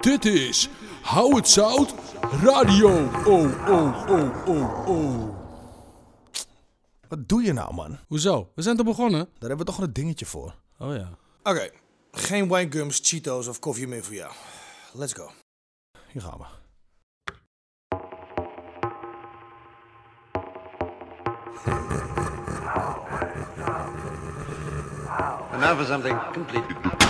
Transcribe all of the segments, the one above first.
Dit is Hou het Zout Radio. Oh, oh, oh, oh, oh. Wat doe je nou, man? Hoezo? We zijn er begonnen? Daar hebben we toch een dingetje voor. Oh ja. Oké, geen winegums, Cheetos of koffie meer voor jou. Let's go. Hier gaan we. And now for something completely.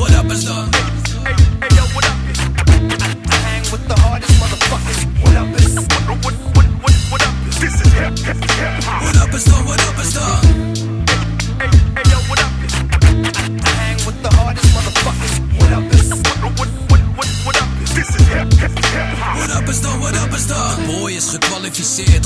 what up is up? Hey, hey, what up is? I, hang with the hardest motherfuckers. What up is? What, what, what, what, up? This is hip, hop. What up is? What up is what up is? What up is? Boy is gekwalificeerd.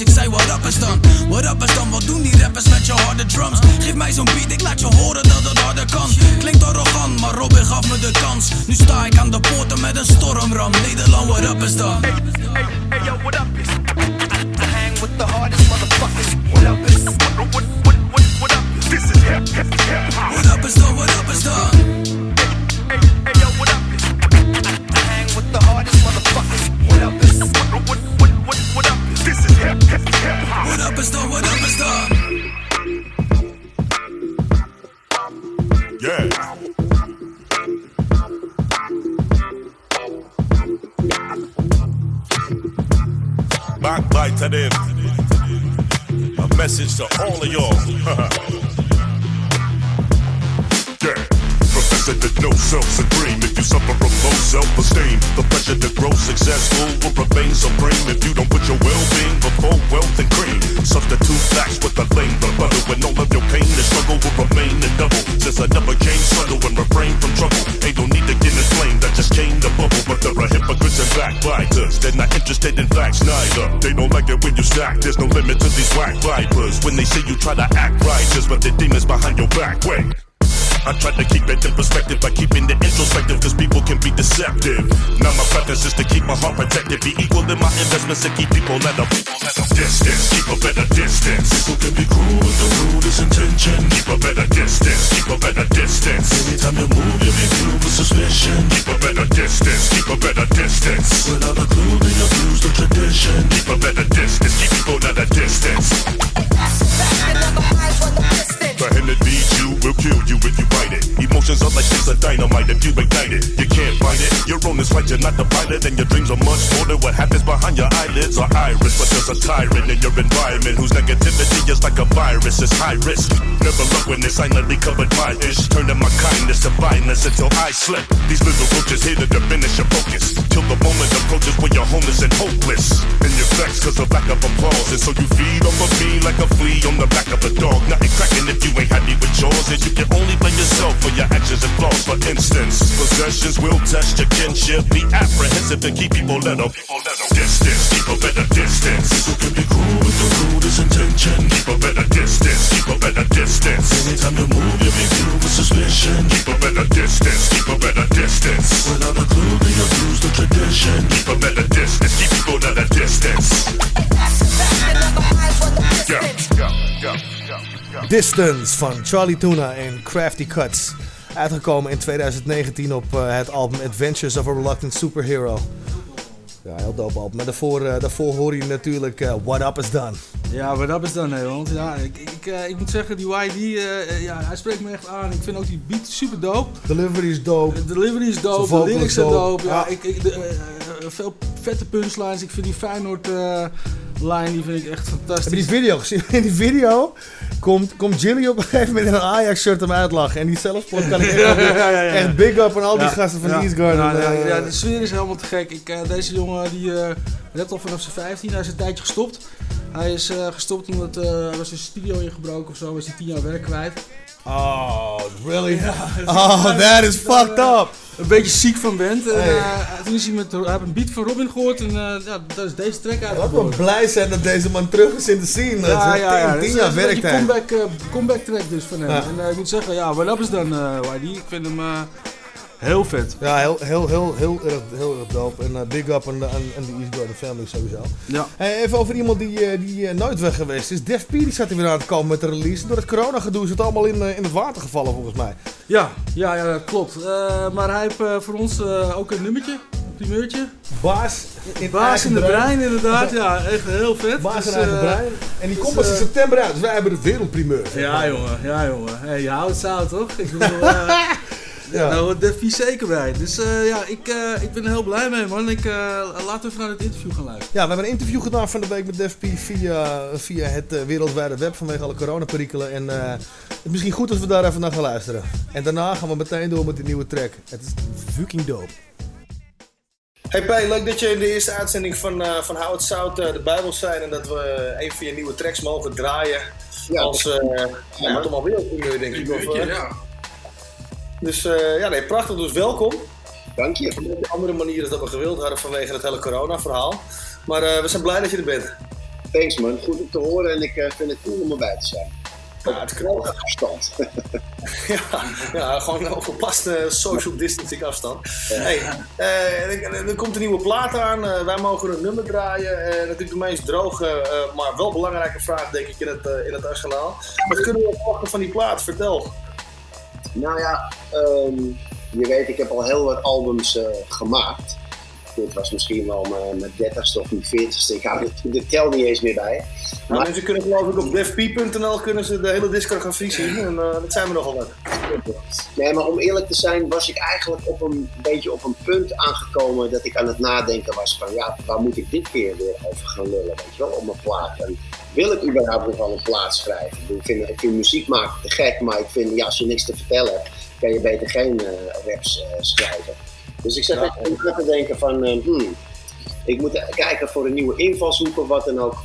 ik zei wat up is dan? Wat up is dan, wat doen die rappers met je harde drums? Geef mij zo'n beat, ik laat je horen dat het harder kan Klinkt arrogant, maar Robin gaf me de kans Nu sta ik aan de poorten met een stormram Nederland, wat up is dan? Hey, hey, yo, what up to all of y'all. yeah. Professor that no self's a. If you suffer from low self-esteem, the pressure to grow successful will remain supreme. If you don't stack. There's no limit to these whack vipers. When they say you try to act righteous, but the demons behind your back. Wait. I try to keep it in perspective by keeping it introspective, cause people can be deceptive. Now my practice is to keep my heart protected, be equal in my investments and keep people at a distance. Keep a better distance. People can be cruel with the rudest intention. Keep a better distance. Keep a better distance. Anytime you move, being viewed with suspicion. Keep a better distance. Keep a better distance. Without a clue, they abuse the tradition. Keep a better distance. Keep people at a distance. That feeds you will kill you if you bite it. Emotions are like bits of dynamite if you ignite it. You can't fight it. Your own is right, you're not the pilot, and your dreams are much more than what happens behind your eyelids or iris. But there's a tyrant in your environment whose negativity is like a virus. It's high risk. Never look when they silently covered my ish. Turning my kindness to violence until I slip. These little roaches here to diminish your focus. Till the moment approaches when you're homeless and hopeless. And you're vexed cause of lack of applause. And so you feed on the me like a flea on the back of a dog. Nothing cracking if you ain't happy with yours. And you can only blame yourself for your actions and flaws. For instance, possessions will test your kinship. Be apprehensive and keep people at a distance. Keep a better distance. People can be cruel with the rudest intention. Keep a better distance. Keep a better distance. Anytime you move, you're being viewed with suspicion. Keep a better distance. Keep a better distance. Without a clue, they abuse the tradition. Keep a better distance. Keep people at a distance. Yeah. Distance van Charlie Tuna en Crafty Cuts. Uitgekomen in 2019 op eh, het album Adventures of a Reluctant Superhero. Ja, heel dope album. Maar daarvoor, eh, daarvoor hoor je natuurlijk eh, What Up Is Done. Ja, wat dat is hè, want ja, ik, ik, ik moet zeggen, die YD, eh, ja, hij spreekt me echt aan. Ik vind ook die beat super dope. Delivery is dope. De delivery is dope, de lyrics zijn dope. Ja, Ja. Ik, ik, de, veel vette punchlines. Ik vind die Feyenoord line, die vind ik echt fantastisch. Heb je die video gezien? In die video komt, komt Jilly op een gegeven moment in een Ajax-shirt hem uitlachen. En die zelfsport kan ik echt, Ja, ja, ja, echt big up aan al die gasten van East Garden. Ja, ja, eh, ja, de sfeer is helemaal te gek. Ik, eh, deze jongen die eh rapt al vanaf zijn 15. Hij is een tijdje gestopt. Hij is eh, gestopt omdat eh, er was een studio ingebroken of zo. Was hij 10 jaar werk kwijt. Oh, really? Oh, that is fucked up. Een beetje ziek van bent. En, Hey. eh, toen is hij met, hij een beat van Robin gehoord en eh, ja, daar is deze track Laten we uitgekomen. blij zijn dat deze man terug is in de scene. Ja, is ja, ja. tien, Dat tien is jaar een beetje werktijd. comeback, eh, comeback track dus van hem. Ja. En eh, ik moet zeggen, ja, wat is dan eh YD? Ik vind hem eh, heel vet. Ja, heel, heel, heel, heel, erg, heel erg dope. En eh, big up aan de, aan, aan de East Garden family sowieso. Ja. Hey, even over iemand die, eh, die eh, nooit weg geweest is. Def P die zat er weer aan te komen met de release. Door het corona gedoe is het allemaal in, in het water gevallen volgens mij. Ja, ja, ja, dat klopt. Eh, maar hij heeft voor ons ook een nummertje, een primeurtje. Baas in Baas in de brein, inderdaad. Ja, echt heel vet. Baas Dus, in eigen eh, brein. En die dus, komt pas in september uit. Dus wij hebben de wereldprimeur. Ja, jongen, ja, jongen. Hey, je houdt het zout, toch? Ik bedoel, eh, Ja. Def P zeker bij. Dus eh, ja, ik, eh, ik ben er heel blij mee, man. Ik, eh, laten we even naar het interview gaan luisteren. Ja, we hebben een interview gedaan van de week met Def P via, via het wereldwijde web vanwege alle coronaperikelen. En eh, het is misschien goed als we daar even naar gaan luisteren. En daarna gaan we meteen door met de nieuwe track. Het is fucking dope. Hey P, leuk dat je in de eerste uitzending van, uh, van How It uh, de Bijbel zijn en dat we een van je nieuwe tracks mogen draaien. Ja, als, uh, ja, ja, toch denk ik. Of, uh, ja. Dus uh, ja, nee, prachtig. Dus welkom. Dank je. Op een andere manier dan dat we gewild hadden vanwege het hele corona-verhaal. Maar uh, we zijn blij dat je er bent. Thanks man, goed om te horen en ik uh, vind het cool om erbij te zijn. Ja, het knalt. afstand. ja, ja, gewoon een gepaste social distancing afstand. Ja. Hey, er komt een nieuwe plaat aan. Wij mogen een nummer draaien. Natuurlijk de meest droge, maar wel belangrijke vraag, denk ik, in het, in het arsenaal. Wat kunnen we verwachten van die plaat? Vertel. Nou ja, um, je weet, ik heb al heel wat albums uh, gemaakt. Dit was misschien wel mijn, mijn 30ste of mijn 40ste. Ik hou de, de tel niet eens meer bij. Maar mensen kunnen geloof ik op defp.nl kunnen ze de hele discografie zien. En uh, dat zijn we nogal wat. Nee, maar om eerlijk te zijn was ik eigenlijk op een beetje op een punt aangekomen dat ik aan het nadenken was van ja, waar moet ik dit keer weer over gaan lullen, weet je wel, op mijn plaat. En wil ik überhaupt nog wel een plaat schrijven? Ik vind, ik vind muziek maken te gek, maar ik vind ja, als je niks te vertellen hebt, kan je beter geen uh, raps uh, schrijven. Dus ik zat ja. even na te denken van, uh, hmm, ik moet kijken voor een nieuwe invalshoek of wat dan ook.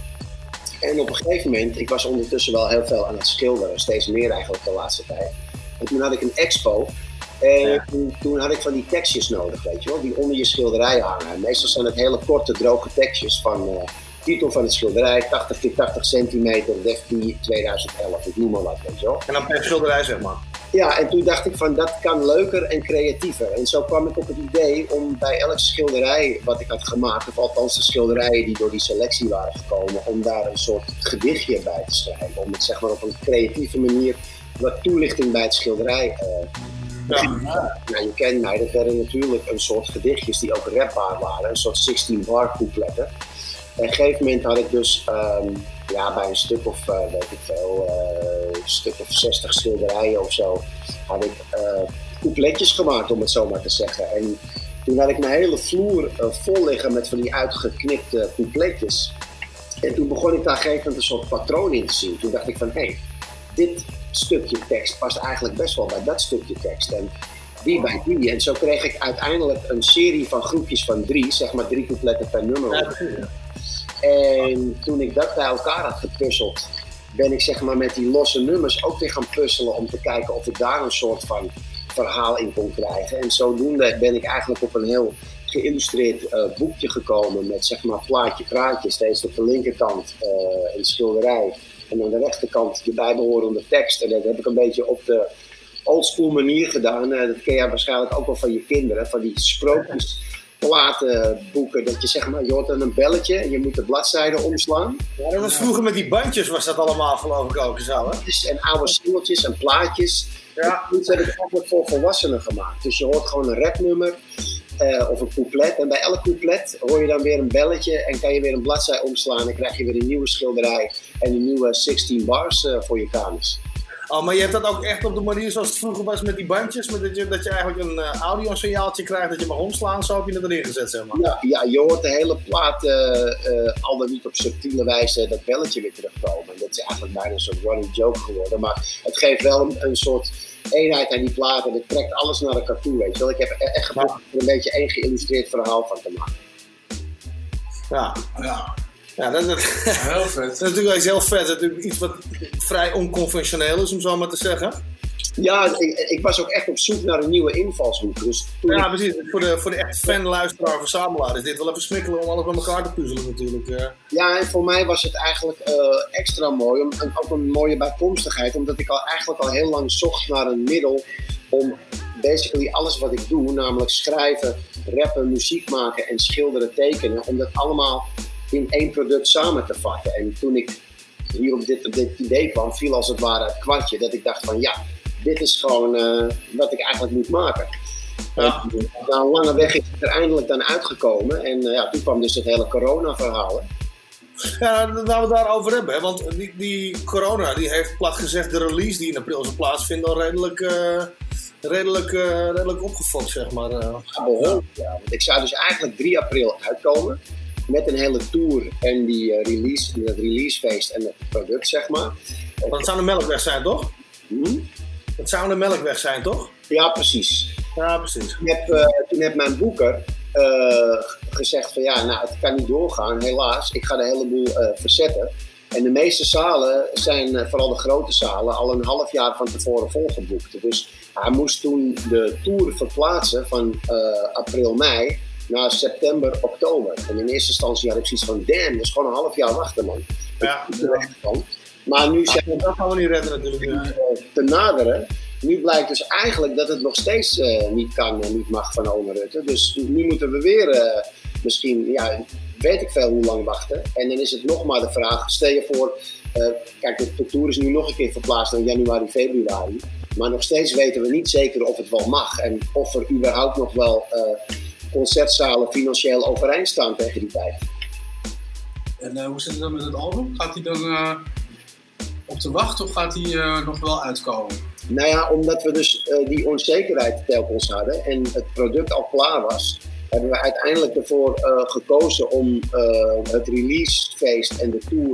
En op een gegeven moment, ik was ondertussen wel heel veel aan het schilderen, steeds meer eigenlijk de laatste tijd. En toen had ik een expo en ja. toen, toen, had ik van die tekstjes nodig, weet je wel, die onder je schilderij hangen. En meestal zijn het hele korte, droge tekstjes van, uh, titel van het schilderij, 80 keer 80 centimeter, Defty 2011, ik noem maar wat, weet je wel. En dan per schilderij, zeg maar. Ja, en toen dacht ik van dat kan leuker en creatiever. En zo kwam ik op het idee om bij elk schilderij wat ik had gemaakt, of althans de schilderijen die door die selectie waren gekomen, om daar een soort gedichtje bij te schrijven. Om het zeg maar op een creatieve manier wat toelichting bij het schilderij eh Ja. nou, je kent mij, dat werden natuurlijk een soort gedichtjes die ook rapbaar waren, een soort 16 bar coupletten. En op een gegeven moment had ik dus ehm, ja, bij een stuk of, eh, weet ik eh, stuk of 60 schilderijen of zo, had ik eh coupletjes gemaakt, om het zo maar te zeggen. En toen had ik mijn hele vloer vol liggen met van die uitgeknipte coupletjes. En toen begon ik daar gegeven een soort patroon in te zien. Toen dacht ik van, hé, hey, dit stukje tekst past eigenlijk best wel bij dat stukje tekst. En die bij die. En zo kreeg ik uiteindelijk een serie van groepjes van drie, zeg maar drie coupletten per nummer. En toen ik dat bij elkaar had gepuzzeld, ben ik zeg maar met die losse nummers ook weer gaan puzzelen om te kijken of ik daar een soort van verhaal in kon krijgen. En zodoende ben ik eigenlijk op een heel geïllustreerd eh, boekje gekomen met zeg maar plaatje, praatje, steeds op de linkerkant eh, een schilderij en aan de rechterkant de bijbehorende tekst. En dat heb ik een beetje op de oldschool manier gedaan. Eh, dat ken jij waarschijnlijk ook wel van je kinderen, van die sprookjes platenboeken, dat je zeg maar, je hoort dan een belletje en je moet de bladzijde omslaan. Ja, dat was vroeger met die bandjes was dat allemaal geloof ik ook zo, hè? Dus, en oude singeltjes en plaatjes. Ja. Iets heb ik eigenlijk voor volwassenen gemaakt. Dus je hoort gewoon een rapnummer eh, of een couplet. En bij elk couplet hoor je dan weer een belletje en kan je weer een bladzij omslaan. En krijg je weer een nieuwe schilderij en een nieuwe 16 bars eh, voor je kanus. Oh, maar je hebt dat ook echt op de manier zoals het vroeger was met die bandjes? Met dat, je, dat je eigenlijk een uh, audiosignaaltje krijgt dat je mag omslaan, zo heb je het erin gezet, zeg maar. Ja, ja, je hoort de hele plaat eh, eh, al dan niet op subtiele wijze dat belletje weer terugkomen. Dat is eigenlijk bijna een soort running joke geworden. Maar het geeft wel een, een soort eenheid aan die plaat en het trekt alles naar elkaar toe, weet je wel. Ik heb e- echt geprobeerd er een beetje één geïllustreerd verhaal van te maken. Ja, Ja, ja dat, dat, heel vet. dat is natuurlijk wel iets heel vet. Dat is natuurlijk iets wat vrij onconventioneel is, om zo maar te zeggen. Ja, ik, ik was ook echt op zoek naar een nieuwe invalshoek. Dus Ja, ik- precies. Voor de, voor de echt fan, luisteraar, verzamelaar is dit wel even smikkelen om alles bij elkaar te puzzelen natuurlijk. eh. Ja, en voor mij was het eigenlijk eh, extra mooi, om, en ook een mooie bijkomstigheid, omdat ik al eigenlijk al heel lang zocht naar een middel om basically alles wat ik doe, namelijk schrijven, rappen, muziek maken en schilderen, tekenen, om dat allemaal in één product samen te vatten. En toen ik hier op dit, op dit idee kwam, viel als het ware het kwartje dat ik dacht van ja, dit is gewoon eh, wat ik eigenlijk moet maken. Ja. En Na een lange weg is het er eindelijk dan uitgekomen. En eh, ja, toen kwam dus het hele corona-verhaal. Ja, laten we het daarover hebben. Hè? Want die, die corona die heeft plat gezegd de release die in april zou plaatsvinden al redelijk, eh, redelijk, redelijk opgefokt, zeg maar. Ja, behoorlijk, ja. Want ik zou dus eigenlijk 3 april uitkomen. Met een hele tour en die eh, release, dat releasefeest en het product, zeg maar. Want het zou een melkweg zijn, toch? Hm? Het zou een melkweg zijn, toch? Ja, precies. Ja, precies. Toen heb, eh, toen heb mijn boeker eh, gezegd van ja, nou het kan niet doorgaan, helaas. Ik ga de hele boel verzetten. En de meeste zalen zijn, vooral de grote zalen, al een half jaar van tevoren volgeboekt. Dus hij moest toen de tour verplaatsen van april, mei naar september, oktober. En in eerste instantie had ik zoiets van damn, dat is gewoon een half jaar wachten man. Ja. Van. Maar nu zijn we Dat gaan we niet redden natuurlijk. eh, te naderen. Nu blijkt dus eigenlijk dat het nog steeds eh, niet kan en niet mag van Ome Rutte. Dus nu moeten we weer eh, misschien, ja, weet ik veel hoe lang wachten. En dan is het nog maar de vraag, stel je voor, eh, kijk de, de tour is nu nog een keer verplaatst naar januari, februari. Maar nog steeds weten we niet zeker of het wel mag. En of er überhaupt nog wel eh, concertzalen financieel overeind staan tegen die tijd. En eh, hoe zit het dan met het album? Gaat hij dan eh, op te wachten of gaat hij eh, nog wel uitkomen? Nou ja, omdat we dus die onzekerheid telkens hadden en het product al klaar was, hebben we uiteindelijk ervoor gekozen om het releasefeest en de tour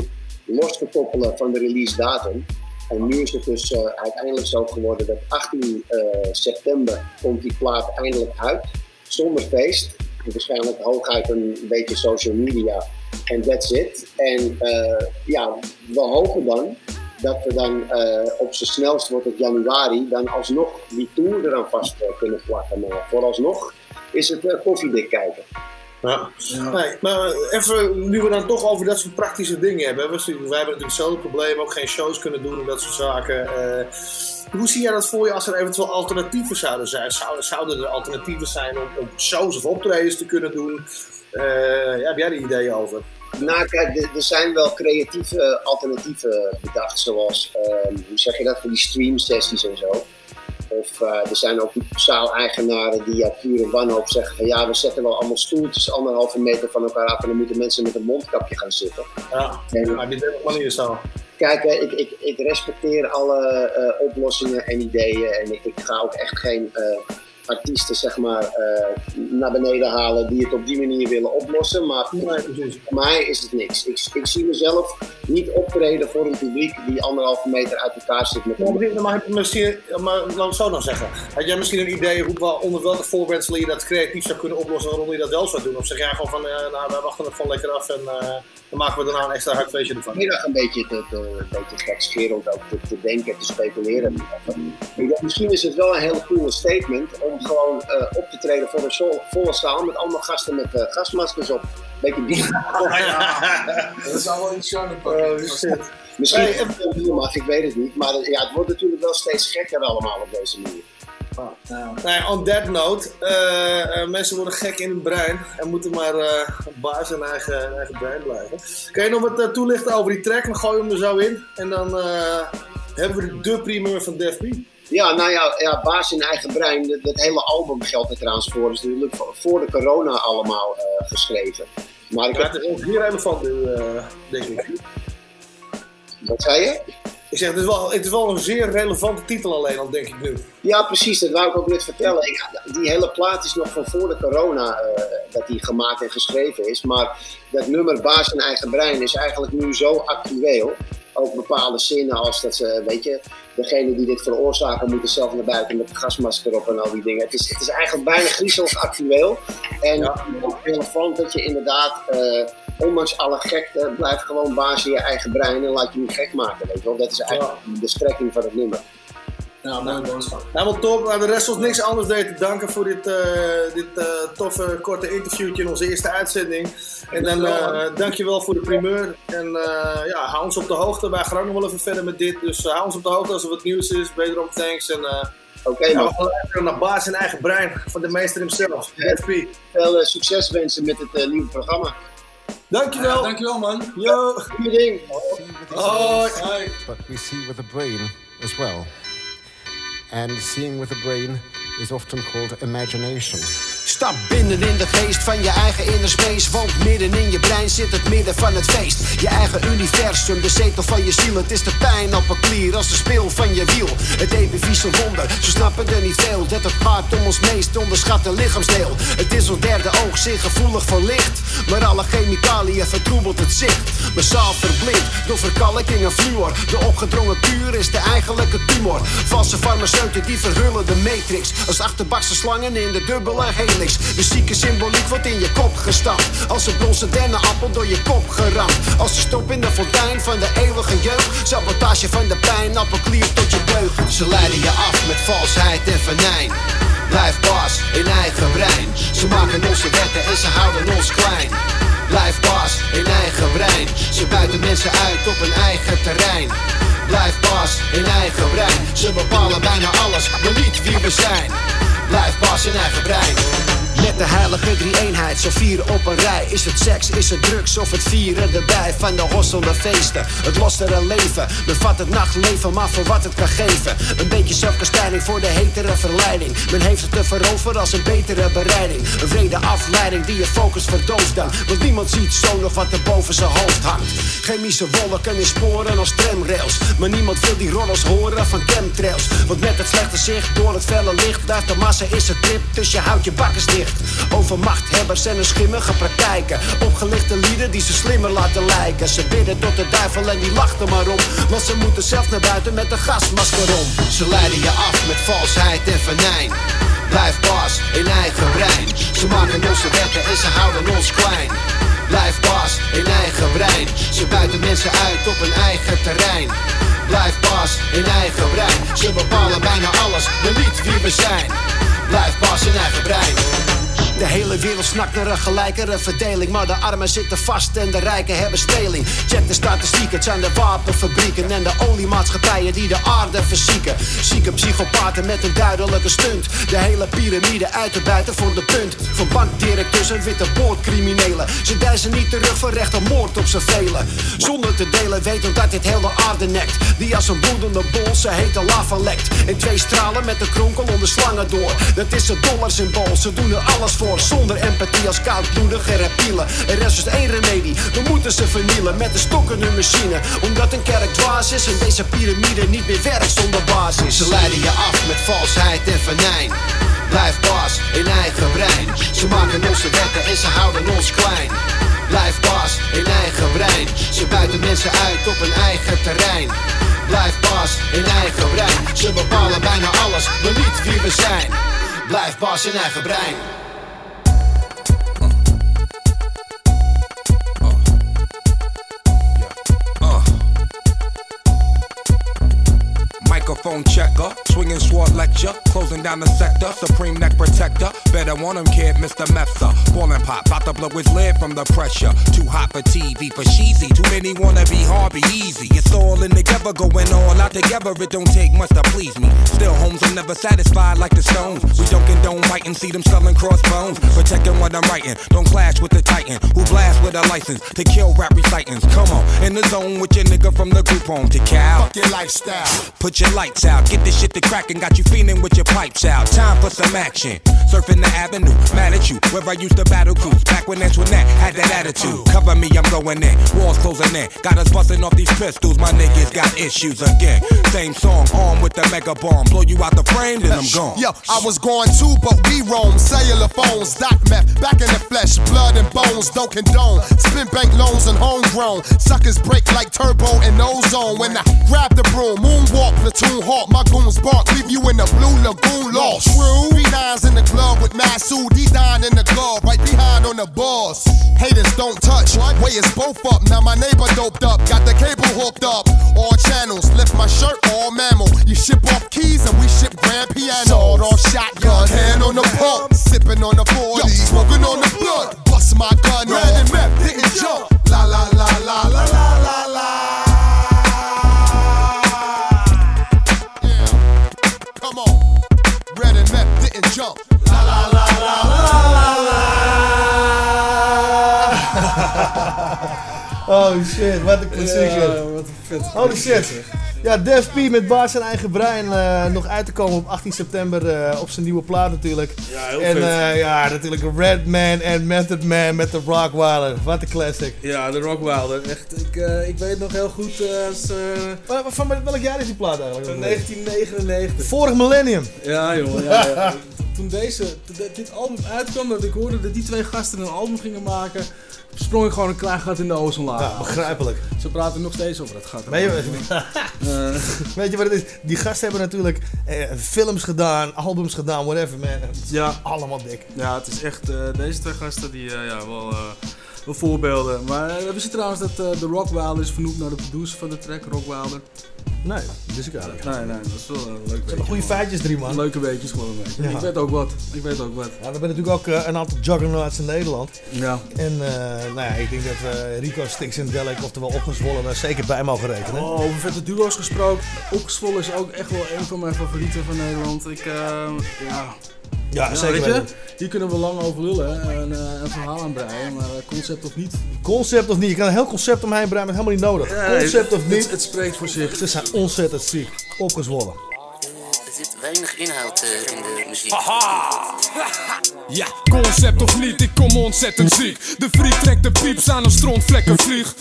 los te koppelen van de release datum. En nu is het dus uiteindelijk zo geworden dat 18 eh, september komt die plaat eindelijk uit, zonder feest. Waarschijnlijk hooguit een beetje social media en that's it. En eh, ja, we hopen dan dat we dan eh, op z'n snelst wordt het januari dan alsnog die tour eraan vast eh, kunnen plakken. Maar vooralsnog is het koffiedik kijken. Ja. Nee, maar even, nu we dan toch over dat soort praktische dingen hebben. We, wij hebben natuurlijk hetzelfde probleem, ook geen shows kunnen doen en dat soort zaken. Eh, hoe zie jij dat voor je als er eventueel alternatieven zouden zijn? Zouden, zouden er alternatieven zijn om, om shows of optredens te kunnen doen? Eh, ja, heb jij er ideeën over? Nou, kijk, er, er zijn wel creatieve alternatieven bedacht, zoals, ehm, hoe zeg je dat, voor die streamsessies en zo. Of eh, er zijn ook zaaleigenaren die uit pure wanhoop zeggen van ja, we zetten wel allemaal stoeltjes anderhalve meter van elkaar af en dan moeten mensen met een mondkapje gaan zitten. Ja, En- maar dit een manier zo. Kijk, ik, ik, ik respecteer alle eh, oplossingen en ideeën. En ik, ik ga ook echt geen eh, artiesten zeg maar, eh, naar beneden halen die het op die manier willen oplossen. Maar voor mij is het niks. Ik, ik zie mezelf niet optreden voor een publiek die anderhalve meter uit elkaar zit met Ja, maar, misschien, maar laat het zo dan zeggen. Had jij misschien een idee hoe, wel- onder welke voorwendselen je dat creatief zou kunnen oplossen waaronder je dat wel zou doen? Of zeg jij gewoon van, eh, nou, wij wachten het gewoon lekker af en eh, dan maken we daarna een extra hard feestje ervan? middag een beetje, te, te, een beetje gekscherend ook te, te denken, te speculeren. Ik dacht, misschien is het wel een hele coole statement om gewoon eh, op te treden voor een zo- volle zaal met allemaal gasten met eh, gasmaskers op. Beetje die. Dat is allemaal Oh, shit. Misschien Hey, heel ik weet het niet. Maar ja, het wordt natuurlijk wel steeds gekker allemaal op deze manier. Nou ja, on that note, eh, eh, mensen worden gek in hun brein en moeten maar eh baas in eigen, eigen brein blijven. Kan je nog wat toelichten over die track? Dan gooien we hem er zo in en dan hebben we de primeur van Def P. Ja, nou ja, ja baas in eigen brein. Dat, dat hele album geldt er trouwens voor. is natuurlijk voor, de corona allemaal geschreven. Maar ik Ja, heb, het is hier relevant nu, denk ik. wat zei je? Ik zeg, het is, wel, het is wel een zeer relevante titel alleen al, denk ik nu. Ja, precies. Dat wou ik ook net vertellen. Ik, die hele plaat is nog van voor de corona eh, dat die gemaakt en geschreven is. Maar dat nummer Baas in eigen brein is eigenlijk nu zo actueel. Ook bepaalde zinnen als dat ze, weet je, degene die dit veroorzaken moeten zelf naar buiten met een gasmasker op en al die dingen. Het is, het is eigenlijk bijna griezelig actueel. En Ja. relevant dat je inderdaad, eh, ondanks alle gekte, blijft gewoon baas in je eigen brein en laat je niet gek maken. Weet je wel? Dat is eigenlijk de strekking van het nummer. Ja, mooi boodschap. Helemaal top. Nou, de rest ons niks anders deed te danken voor dit, eh, dit eh, toffe, korte interviewtje in onze eerste uitzending. En dan eh dankjewel voor de primeur. En eh, ja, hou ons op de hoogte. Wij gaan ook nog wel even verder met dit. Dus hou ons op de hoogte als er wat nieuws is. Wederom thanks. En eh Oké, ja, man. we naar baas in eigen brein van de meester himself. Def P. veel eh, succes wensen met het nieuwe programma. Dankjewel. Ja, dankjewel man. Yo. Goeie ding. Hoi. but we see with the brain as well. And seeing with the brain is often called imagination. Stap binnen in de geest van je eigen inner space. Want midden in je brein zit het midden van het feest. Je eigen universum, de zetel van je ziel. Het is de pijnappelklier als de speel van je wiel. Het epivieze wonder, ze snappen er niet veel. Dat het gaat om ons meest onderschatte lichaamsdeel. Het is ons derde oog, zeer gevoelig voor licht. Maar alle chemicaliën vertroebelt het zicht. Massaal verblind door verkalking en fluor. De opgedrongen kuur is de eigenlijke tumor. Valse farmaceuten die verhullen de matrix. Als achterbakse slangen in de dubbele De zieke symboliek wordt in je kop gestampt. Als een bronzen dennenappel door je kop geramd. Als de stop in de fontein van de eeuwige jeugd. Sabotage van de pijnappelklier tot je deugd. Ze leiden je af met valsheid en venijn. Blijf baas in eigen brein. Ze maken onze wetten en ze houden ons klein. Blijf baas in eigen brein. Ze buiten mensen uit op hun eigen terrein. Blijf baas in eigen brein. Ze bepalen bijna alles, maar niet wie we zijn. Blijf baas in eigen brein. De heilige drie-eenheid, zo vieren op een rij. Is het seks, is het drugs of het vieren erbij van de hosselde feesten? Het lossere leven, bevat het nachtleven, maar voor wat het kan geven. Een beetje zelfkastijding voor de hetere verleiding. Men heeft het te veroveren als een betere bereiding. Een vrede afleiding die je focus verdooft dan. Want niemand ziet zo nog wat er boven zijn hoofd hangt. Chemische wolken in sporen als tramrails. Maar niemand wil die rollers horen van chemtrails. Want met het slechte zicht door het felle licht blijft de massa is het trip, dus je houdt je bakkers dicht. Over machthebbers en hun schimmige praktijken. Opgelichte lieden die ze slimmer laten lijken. Ze bidden tot de duivel en die lacht er maar om. Want ze moeten zelf naar buiten met een gasmasker om. Ze leiden je af met valsheid en venijn. Blijf baas in eigen brein. Ze maken onze wetten en ze houden ons klein. Blijf baas in eigen brein. Ze buiten mensen uit op hun eigen terrein. Blijf baas in eigen brein. Ze bepalen bijna alles, maar niet wie we zijn. Blijf baas in eigen brein. De hele wereld snakt naar een gelijkere verdeling. Maar de armen zitten vast en de rijken hebben steling. Check de statistiek, het zijn de wapenfabrieken en de oliemaatschappijen die de aarde verzieken. Zieke psychopaten met een duidelijke stunt. De hele piramide uit te buiten voor de punt. Van bankdirecteurs en witte boordcriminelen. Ze dijzen niet terug voor recht op moord op z'n velen. Zonder te delen weten dat dit heel de aarde nekt. Die als een bloedende bol, ze hete lava lekt. En twee stralen met de kronkel onder slangen door. Dat is het dollarsymbool, ze doen er alles voor. Zonder empathie als koudbloedige reptielen. Er is dus één remedie, we moeten ze vernielen met een stok in hun machine. Omdat een kerk dwaas is en deze piramide niet meer werkt zonder basis. Ze leiden je af met valsheid en venijn. Blijf baas in eigen brein. Ze maken onze wetten en ze houden ons klein. Blijf baas in eigen brein. Ze buiten mensen uit op hun eigen terrein. Blijf baas in eigen brein. Ze bepalen bijna alles, maar niet wie we zijn. Blijf baas in eigen brein. Microphone checker, swinging sword lecture, closing down the sector, supreme neck protector. Better want him, kid, Mr. Mepsa. Ballin' pop, about to blow his lid from the pressure. Too hot for TV, for cheesy. Too many wanna be hard, be easy. It's all in together, going all out together. It don't take much to please me. Still, homes are never satisfied like the stones. We don't condone writing, see them selling crossbones. Protecting what I'm writing, don't clash with the titan who blast with a license to kill rap recitants. Come on, in the zone with your nigga from the group home to Cal. Fuck your lifestyle. Put your lights out, get this shit to crackin', got you feeling with your pipes out. Time for some action. Surfing the avenue, mad at you, where I used to battle cruise. Back when Antoinette had that attitude. Cover me, I'm going in. Walls closing in. Got us busting off these pistols, my niggas got issues again. Same song, armed with the mega bomb. Blow you out the frame, then I'm gone. Yo, I was going too, but we roam. Cellular phones, dot meth, back in the flesh, blood and bones, don't condone. Spin bank loans and homegrown. Suckers break like turbo and ozone. When I grab the broom, moonwalk, platoon hawk, my goons bark, leave you in the blue lagoon lost. True. B9's in the club with Masood, D nine in the glove, right behind on the boss. Haters don't touch, way is both up. Now my neighbor doped up, got the cable hooked up. All channels, lift my shirt, all mammal. You ship off keys and we ship grand piano. Sawed off shotgun, hand on the pump, sipping on the 40, smoking on the blood. Bust my gun, red and meth, didn't jump. La la la la la la. Oh shit, wat een klassieker. Ja, wat een vet. Holy shit. Ja, Def P met Baas zijn eigen brein eh, nog uit te komen op 18 september eh, op zijn nieuwe plaat natuurlijk. Ja, heel en eh, ja, natuurlijk Redman en Method Man met de Rockweiler. Wat een classic. Ja, de Rockwilder. Echt, ik, ik weet nog heel goed. als, Van, van welk jaar is die plaat eigenlijk? Van 1999. Vorig millennium. Ja, jongen. Ja, ja. Toen deze, dit- album uitkwam, dat ik hoorde dat die twee gasten een album gingen maken, sprong ik gewoon een klein gat in de ozonlaag. Ja, begrijpelijk. Ze praten nog steeds over dat gat. Weet je, Eh, weet je wat het is? Die gasten hebben natuurlijk eh, films gedaan, albums gedaan, whatever man. Ja. Allemaal dik. Ja, het is echt, eh, deze twee gasten die, ja, wel, wel voorbeelden. Maar uh, we zien trouwens dat eh, de Rockwilder is vernoemd naar de producer van de track, Rockwilder. Nee, dus ik eigenlijk. Nee, nee, dat is wel een leuk hebben goede feitjes drie, man. Leuke weetjes gewoon beetje. Ja. Ik weet ook wat. Ik weet ook wat. Ja, er zijn natuurlijk ook eh, een aantal juggernauts in Nederland. Ja. En eh, nou ja, ik denk dat we Rico Stix en Delek, oftewel opgezwollen, daar zeker bij mogen rekenen. Oh, over vette duo's gesproken. Opgezwollen is ook echt wel een van mijn favorieten van Nederland. Ik, eh, ja... Ja, zeker weet je, hier kunnen we lang over lullen en eh, een verhaal aan breien, maar eh, concept of niet. Concept of niet, je kan een heel concept omheen breien, maar helemaal niet nodig. Ja, concept of het- niet, Het spreekt voor zich. ze zijn ontzettend ziek. Opgezwollen. Er zit weinig inhoud eh, in de muziek. Ja, concept of niet, ik kom ontzettend ziek. De freak trekt de pieps aan een strontvlekken vlieg.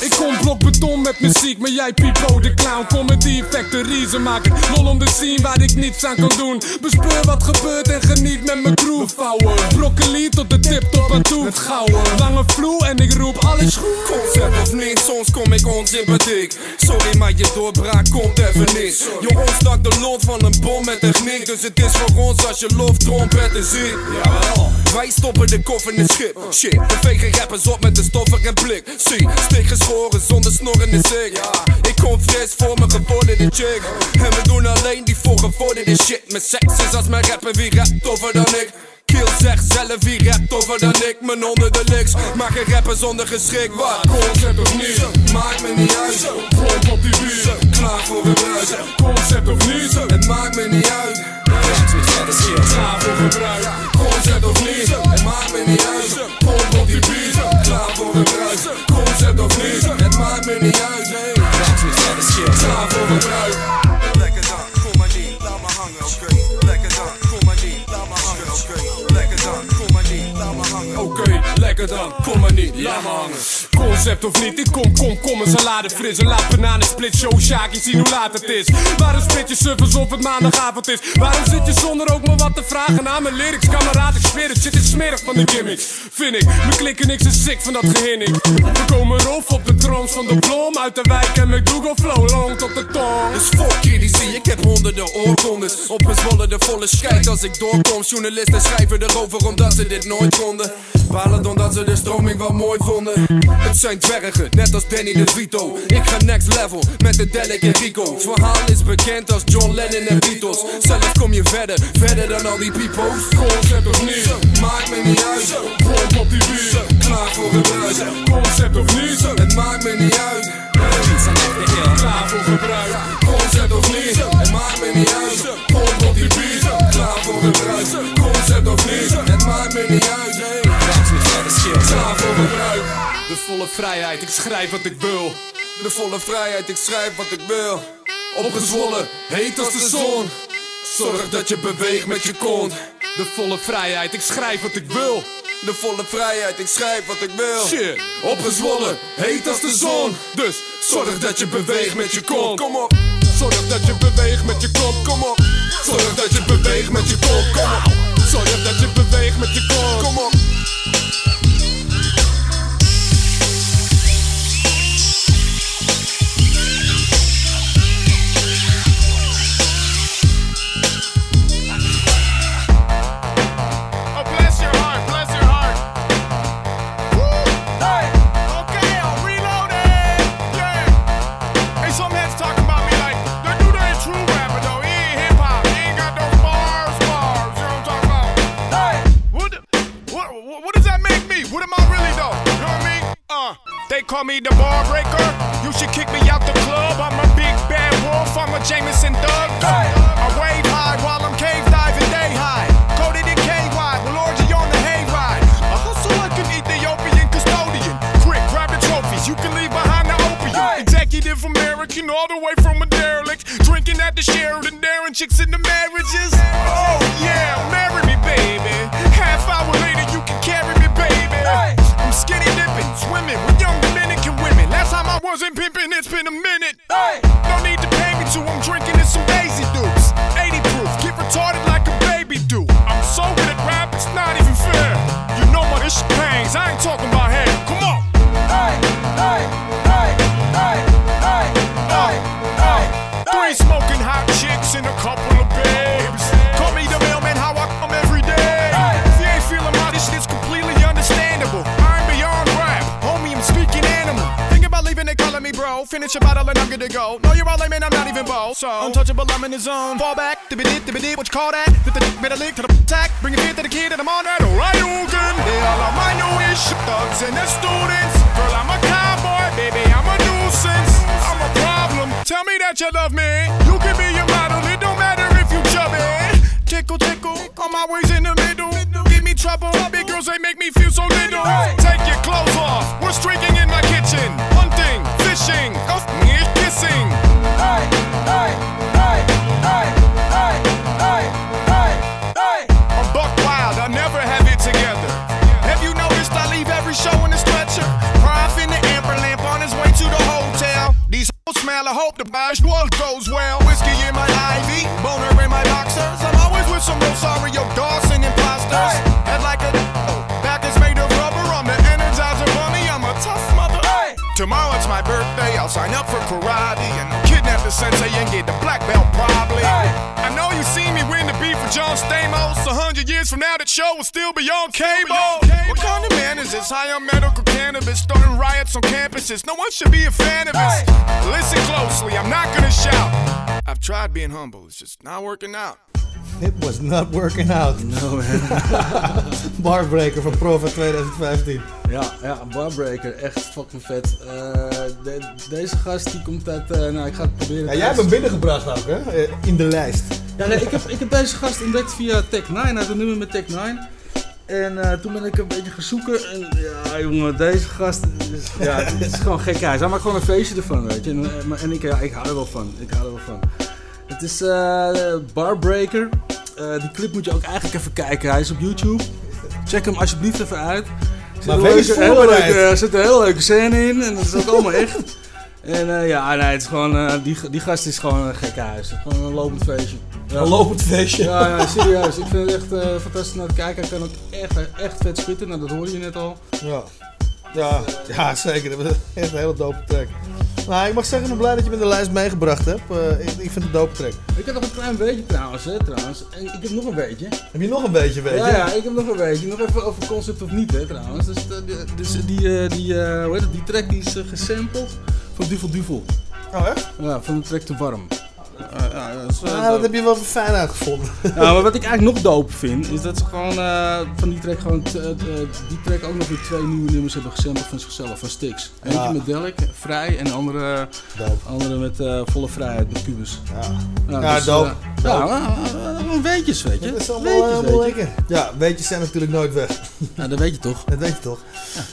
Ik kom blok beton met muziek, maar jij Pipo de clown. Comedy factory, ze maken lol om de scene waar ik niets aan kan doen. Bespeur wat gebeurt en geniet met mijn crew. Vouwen, broccoli tot de tip top aan toe. Het gouden, lange vloer en ik roep alles goed. Concept of niet, soms kom ik onsympathiek. Sorry, maar je doorbraak komt even niet. Je ontstak de lot van een bom met techniek. Dus het is voor ons als je loft trompetten ziet. Jawel. Wij stoppen de koffer in het schip. Shit, de vege rappers op met de stoffer en blik. Zie, stik geschoren zonder snorren is ik. Ja, ik kom fris voor mijn gevorderde chick. En we doen alleen die voor gevorderde shit. Mijn seks is als mijn rapper, wie rapt toffer dan ik. Zeg zelf wie rapt toffer dan ik. Mijn onder de licks, maak geen rapper zonder geschrik. Wat? Concept of niet, Maakt me niet uit. Pomp op die bier, Klaar voor gebruik. concept of niet, Het maakt me niet uit. klaar voor gebruik. Concept of niet, het maakt me niet uit. Pomp op die bier, Klaar voor gebruik. Concept of niet, het maakt me niet uit. Klaar voor gebruik. Lekker kom maar niet, laat me hangen. Concept of niet, ik kom, kom, kom, een salade fris. Een laat bananen split show, Shaki, zien hoe laat het is. Waarom split je suffers of het maandagavond is? Waarom zit je zonder ook maar wat te vragen aan mijn lyrics? Kameraad, ik zweer het, shit is smerig van de gimmicks. Vind ik, mijn klikken niks is sick van dat gehinnik. We komen rof op de troons van de blom. Uit de wijk en met Google Flow, long tot de tong. Dus fuck critici, ik heb honderden oorkondes zwolle de volle scheid als ik doorkom Journalisten schrijven erover omdat ze dit nooit konden Balen omdat ze de stroming wel mooi vonden Het zijn dwergen, net als Danny de Vito. Ik ga next level met de Delic en Rico. Het verhaal is bekend als John Lennon en Beatles. Zelf kom je verder, verder dan al die peoples. Concept of niet, Maakt me niet uit, pomp op die bier, klaar voor gebruik concept of niet, Het maakt me niet uit, klaar voor gebruik. concept of niet Het maakt me niet uit, Pomp op die klaar voor gebruik Concept of niet, het maakt me niet uit De volle vrijheid, ik schrijf wat ik wil. De volle vrijheid, ik schrijf wat ik wil Opgezwollen, heet als de zon Zorg dat je beweegt met je kont De volle vrijheid, ik schrijf wat ik wil. De volle vrijheid, ik schrijf wat ik wil Shit, Opgezwollen, heet als de zon Dus Zorg dat je beweegt met je kont Kom op, zorg dat je beweegt met je kont. kom op Zorg dat je beweegt met je kont. Kom op. Zorg dat je beweegt met je kont. Kom op call me the bar breaker. You should kick me out the club. I'm a big bad wolf. I'm a Jameson Doug. I wave high while I'm cave diving day high. Coated in KY, will orgy on the hayride. A hustle like an Ethiopian custodian. Quick, grab the trophies. You can leave behind the opium. Executive American, all the way from a derelict. Drinking at the Sheridan, daring chicks into marriages. Oh, I ain't talking about hair. Come on. Three smoking hot chicks and a couple of babes. Call me the mailman, how I come every day. If you ain't feeling my this shit's completely understandable. I'm beyond rap, homie, I'm speaking animal. Think about leaving, they calling me bro. Finish a bottle and I'm good to go. I'm bow. So untouchable, I'm in the zone. Fall back, dibby dip, dibby dip, what you call that? Dip the dick, better lick to the attack. Bring a kid to the kid and I'm on that. Alright, Hogan. They all are my newish thugs and the students. Girl, I'm a cowboy, baby, I'm a nuisance. I'm a problem. Tell me that you love me. You can be your model, it don't matter if you chubby. Tickle, tickle, on my ways in the middle. Give me trouble, big girls, they make me feel so little. Take your clothes off, we're streaking in my kitchen. Hunting, fishing, oh, kissing. I hope the bash world goes well. Whiskey in my IV, boner in my boxers. I'm always with some Rosario Dawson imposters. Head like a back is made of rubber. I'm the energizer bunny. I'm a tough mother. Tomorrow it's my birthday. I'll sign up for karate and I'll kidnap the sensei and get the black belt probably. I John Stamos. A hundred years from now, that show will still be on cable. What kind of man is this? High on medical cannabis, starting riots on campuses. No one should be a fan of this. Listen closely, I'm not gonna shout. I've tried being humble, it's just not working out. It was not working out. No man. Barbreaker van Prova 2015. Ja, ja, Barbreaker, echt fucking vet. Eh, de- deze gast die komt uit, eh, nou ik ga het proberen. Ja, jij hebt hem binnengebracht ook, hè? Eh, In de lijst. Ja, nee, ik, heb, ik heb deze gast ontdekt via Tech 9, uit een nummer met Tech 9. En eh, toen ben ik een beetje gaan zoeken. En ja, jongen, deze gast. Is, ja, het is gewoon gek. Hij maakt gewoon een feestje ervan, weet je. En, eh, maar- en ik, ja, ik hou er wel van. Ik hou er wel van. Het is eh Barbreaker. Die clip moet je ook eigenlijk even kijken. Hij is op YouTube. Check hem alsjeblieft even uit. Er zit Maar een wees voorbereid. leuke- Er zit een hele leuke scène in. En dat is ook allemaal echt. En ja, nee, het is gewoon, die, die gast is gewoon een gekke huis. Gewoon een lopend feestje. Ja. Een lopend feestje. Ja, ja, serieus. Ik vind het echt eh, fantastisch naar te kijken. Hij kan ook echt, echt vet spitten. Nou, dat hoorde je net al. Ja. Ja, ja, zeker. Dat was echt een hele dope track. Nou, ik mag zeggen, ik ben blij dat je me de lijst meegebracht hebt. Eh, ik, ik vind het een dope track. Ik heb nog een klein beetje trouwens, hè, trouwens. En ik heb nog een beetje. Heb je nog een beetje, weet je? Ja, ja, ik heb nog een beetje. Nog even over concept of niet, hè, trouwens. Dus, eh, die- dus die, die, hoe heet het, die track die is gesampled van Duvel Duvel. Oh, echt? Ja, van de track Te Warm. Eh, ja, dat, is, eh, Ah, dat heb je wel fijn uitgevonden. Ja, maar wat ik eigenlijk nog dope vind, is dat ze gewoon eh, van die track gewoon t- eh, die track ook nog weer twee nieuwe nummers hebben gesampled van zichzelf, van Stix. Eentje Ja. met Delic, vrij, en de andere, andere met eh, volle vrijheid, met Cubus. Ja, ja dus, dope. eh, Dope. ja, eh, gewoon weetjes, weet je. Dat is allemaal, Weetjes, weet je. lekker. Ja, weetjes zijn natuurlijk nooit weg. Ja, dat weet je toch? Dat weet je toch?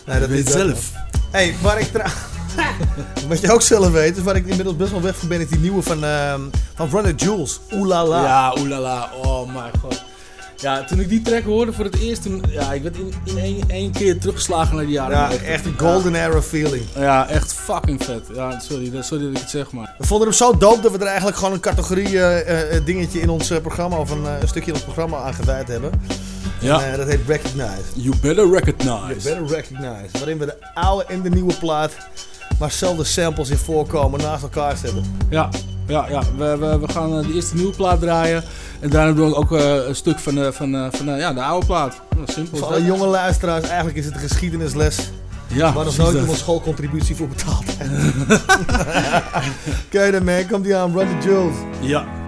Nee, Je dat weet is zelf. hey, waar ik tra- Wat je ook zelf weet, is waar ik inmiddels best wel weg van ben, is die nieuwe van, ehm van Runner Jules. Oelala. Ja, oelala, oh mijn god. Ja, toen ik die track hoorde voor het eerst, toen, ja, ik werd in, in één, één keer teruggeslagen naar die jaren. Ja, 90. echt een golden era feeling. Ja, echt fucking vet. Ja, sorry, dat- sorry dat ik het zeg, maar. We vonden hem zo dope dat we er eigenlijk gewoon een categorie eh, eh, dingetje in ons eh, programma, of een, eh, een stukje in ons programma aan gewijd hebben. Ja. En, eh, dat heet Recognize. You better recognize. You better recognize. Waarin we de oude en de nieuwe plaat, maar zelfde samples in voorkomen, naast elkaar zetten. Ja, ja, ja. We, we, we gaan eh, de eerste nieuwe plaat draaien. En daarna doen we ook eh, een stuk van, van, eh, van eh, ja, de oude plaat. Nou, simpel. Voor alle jonge luisteraars, eigenlijk is het een geschiedenisles. Ja, waar nog nooit iemand schoolcontributie voor betaald. Oké dan man, komt die aan, Run the Jules. Ja.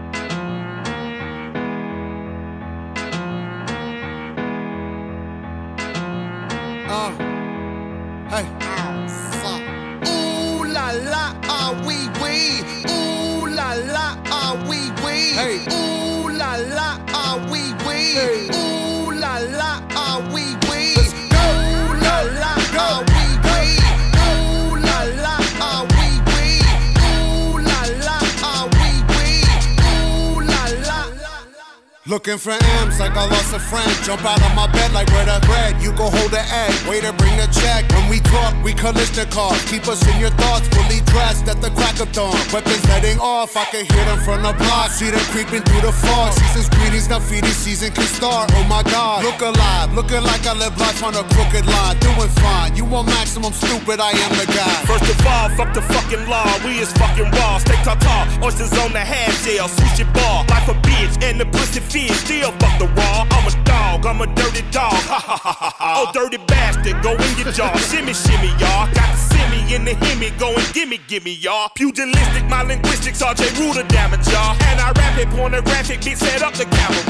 Looking for M's like I lost a friend. Jump out of my bed like where the bread. You go hold the egg. Waiter, bring the check. When we talk, we collision cars. Keep us in your thoughts, fully dressed at the crack of dawn. Weapons heading off, I can hear them from the block. See them creeping through the fog. Season's greetings, now feeding season can start. Oh my god, look alive. Looking like I live life on a crooked line. Doing fine. You want maximum stupid, I am the guy. First of all, fuck the fucking law. We is fucking raw. Steak tartar, oysters on the half shell, sushi bar. Life a bitch and the pussy fish. Still fuck the raw. I'm a dog, I'm a dirty dog. Ha ha ha ha ha. Oh, dirty bastard, go in your jaw. shimmy, shimmy, y'all. Got the semi in the hemi. Go and gimme, gimme, y'all. Pugilistic, my linguistics, RJ Ruler damage, y'all. And I rap it, pornographic, bitch, set up the camera.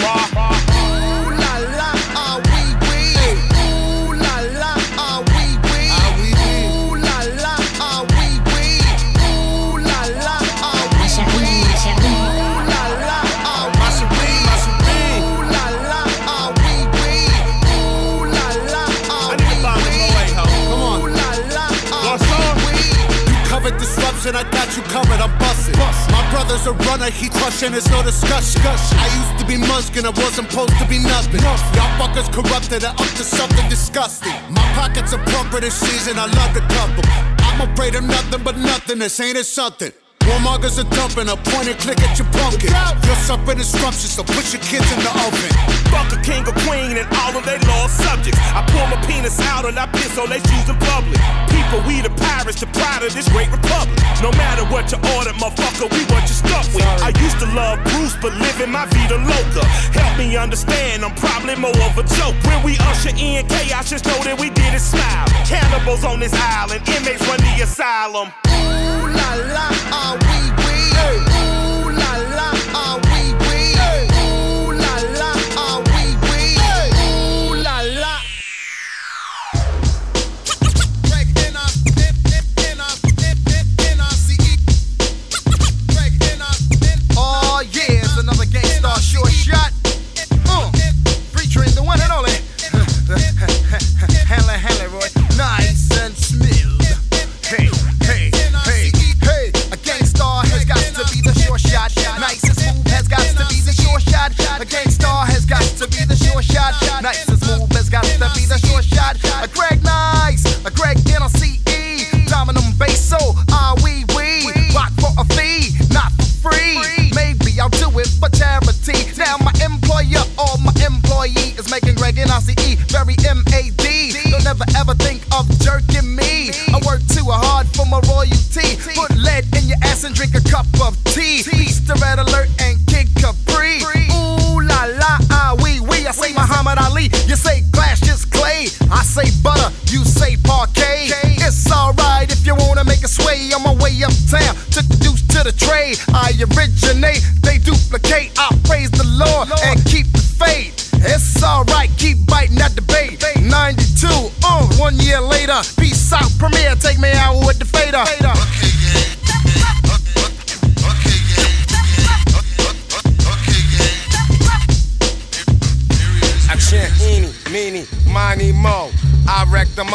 Ooh la la, ah you covered, I'm busting. My brother's a runner, he crushing, there's no discussion. I used to be Munchkin, I wasn't supposed to be nothing. Y'all fuckers corrupted and up to something disgusting. My pockets are plumper this season, I love the couple. I'm afraid of nothing but nothing, this ain't it something. Warmongers are dumping, a point and click at your pumpkin. You're suffering disruption, so put your kids in the oven. Fuck a king or queen and all of they lost subjects. I pull my penis out and I piss on they shoes in public. People, we the pirates, the pride of this great republic. No matter what you order, motherfucker, we what you stuck with. I used to love Bruce, but living my vida loca. Help me understand, I'm probably more of a joke. When we usher in chaos, just know that we did it smile. Cannibals on this island, inmates run the asylum. La la, ah wee wee. Ooh shot. Nice and smooth has got to be the short shot. A Greg Nice, a Greg NLCE, Dominum Basso, ah, we, we. Rock for a fee, not for free. Maybe I'll do it for charity. Now my employer or my employee is making Greg NLCE very MAD. Don't ever ever think of jerking me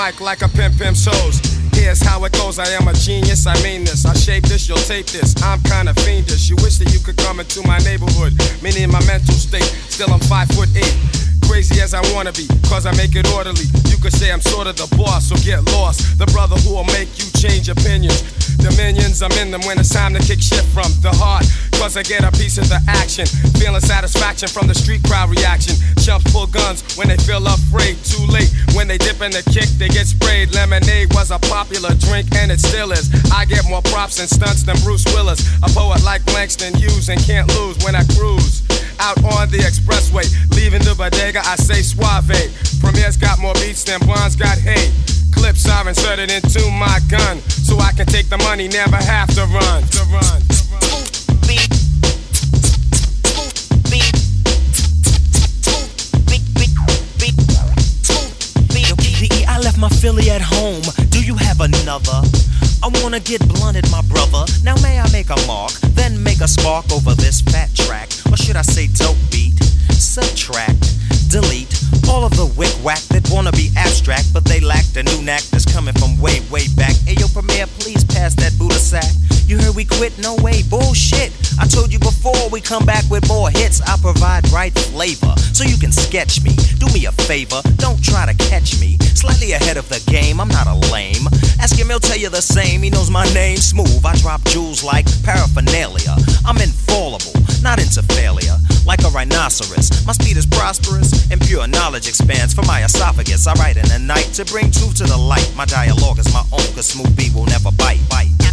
mic like a pimp pimp shows. Here's how it goes. I am a genius. I mean this. I shape this. You'll tape this. I'm kinda fiendish. You wish that you could come into my neighborhood. Meaning my mental state. Still I'm five foot eight. Crazy as I wanna be, cause I make it orderly. You could say I'm sort of the boss, so get lost. The brother who will make you change opinions. Dominions, I'm in them when it's time to kick shit from the heart. Cause I get a piece of the action. Feeling satisfaction from the street crowd reaction. Chumps pull guns when they feel afraid. Too late when they dip in the kick, they get sprayed. Lemonade was a popular drink and it still is. I get more props and stunts than Bruce Willis. A poet like Langston Hughes and can't lose when I cruise. Out on the expressway, leaving the bodega, I say suave. Premier's got more beats than Bonds got hate. Clips are inserted into my gun, so I can take the money, never have to run. To run. I left my Philly at home. Do you have another? I wanna get blunted, my brother. Now may I make a mark, then make a spark over this fat I say dope beat? Subtract, delete all of the wick whack that wanna be abstract, but they lack the new knack that's coming from way, way back. Ayo, Premier, please pass that Buddha sack. You heard we quit? No way, bullshit. I told you before we come back with more hits. Flavor, so you can sketch me. Do me a favor, don't try to catch me. Slightly ahead of the game, I'm not a lame. Ask him, he'll tell you the same. He knows my name, smooth. I drop jewels like paraphernalia. I'm infallible, not into failure. Like a rhinoceros, my speed is prosperous, and pure knowledge expands from my esophagus. I write in the night to bring truth to the light. My dialogue is my own, cause smooth beat will never bite. bite.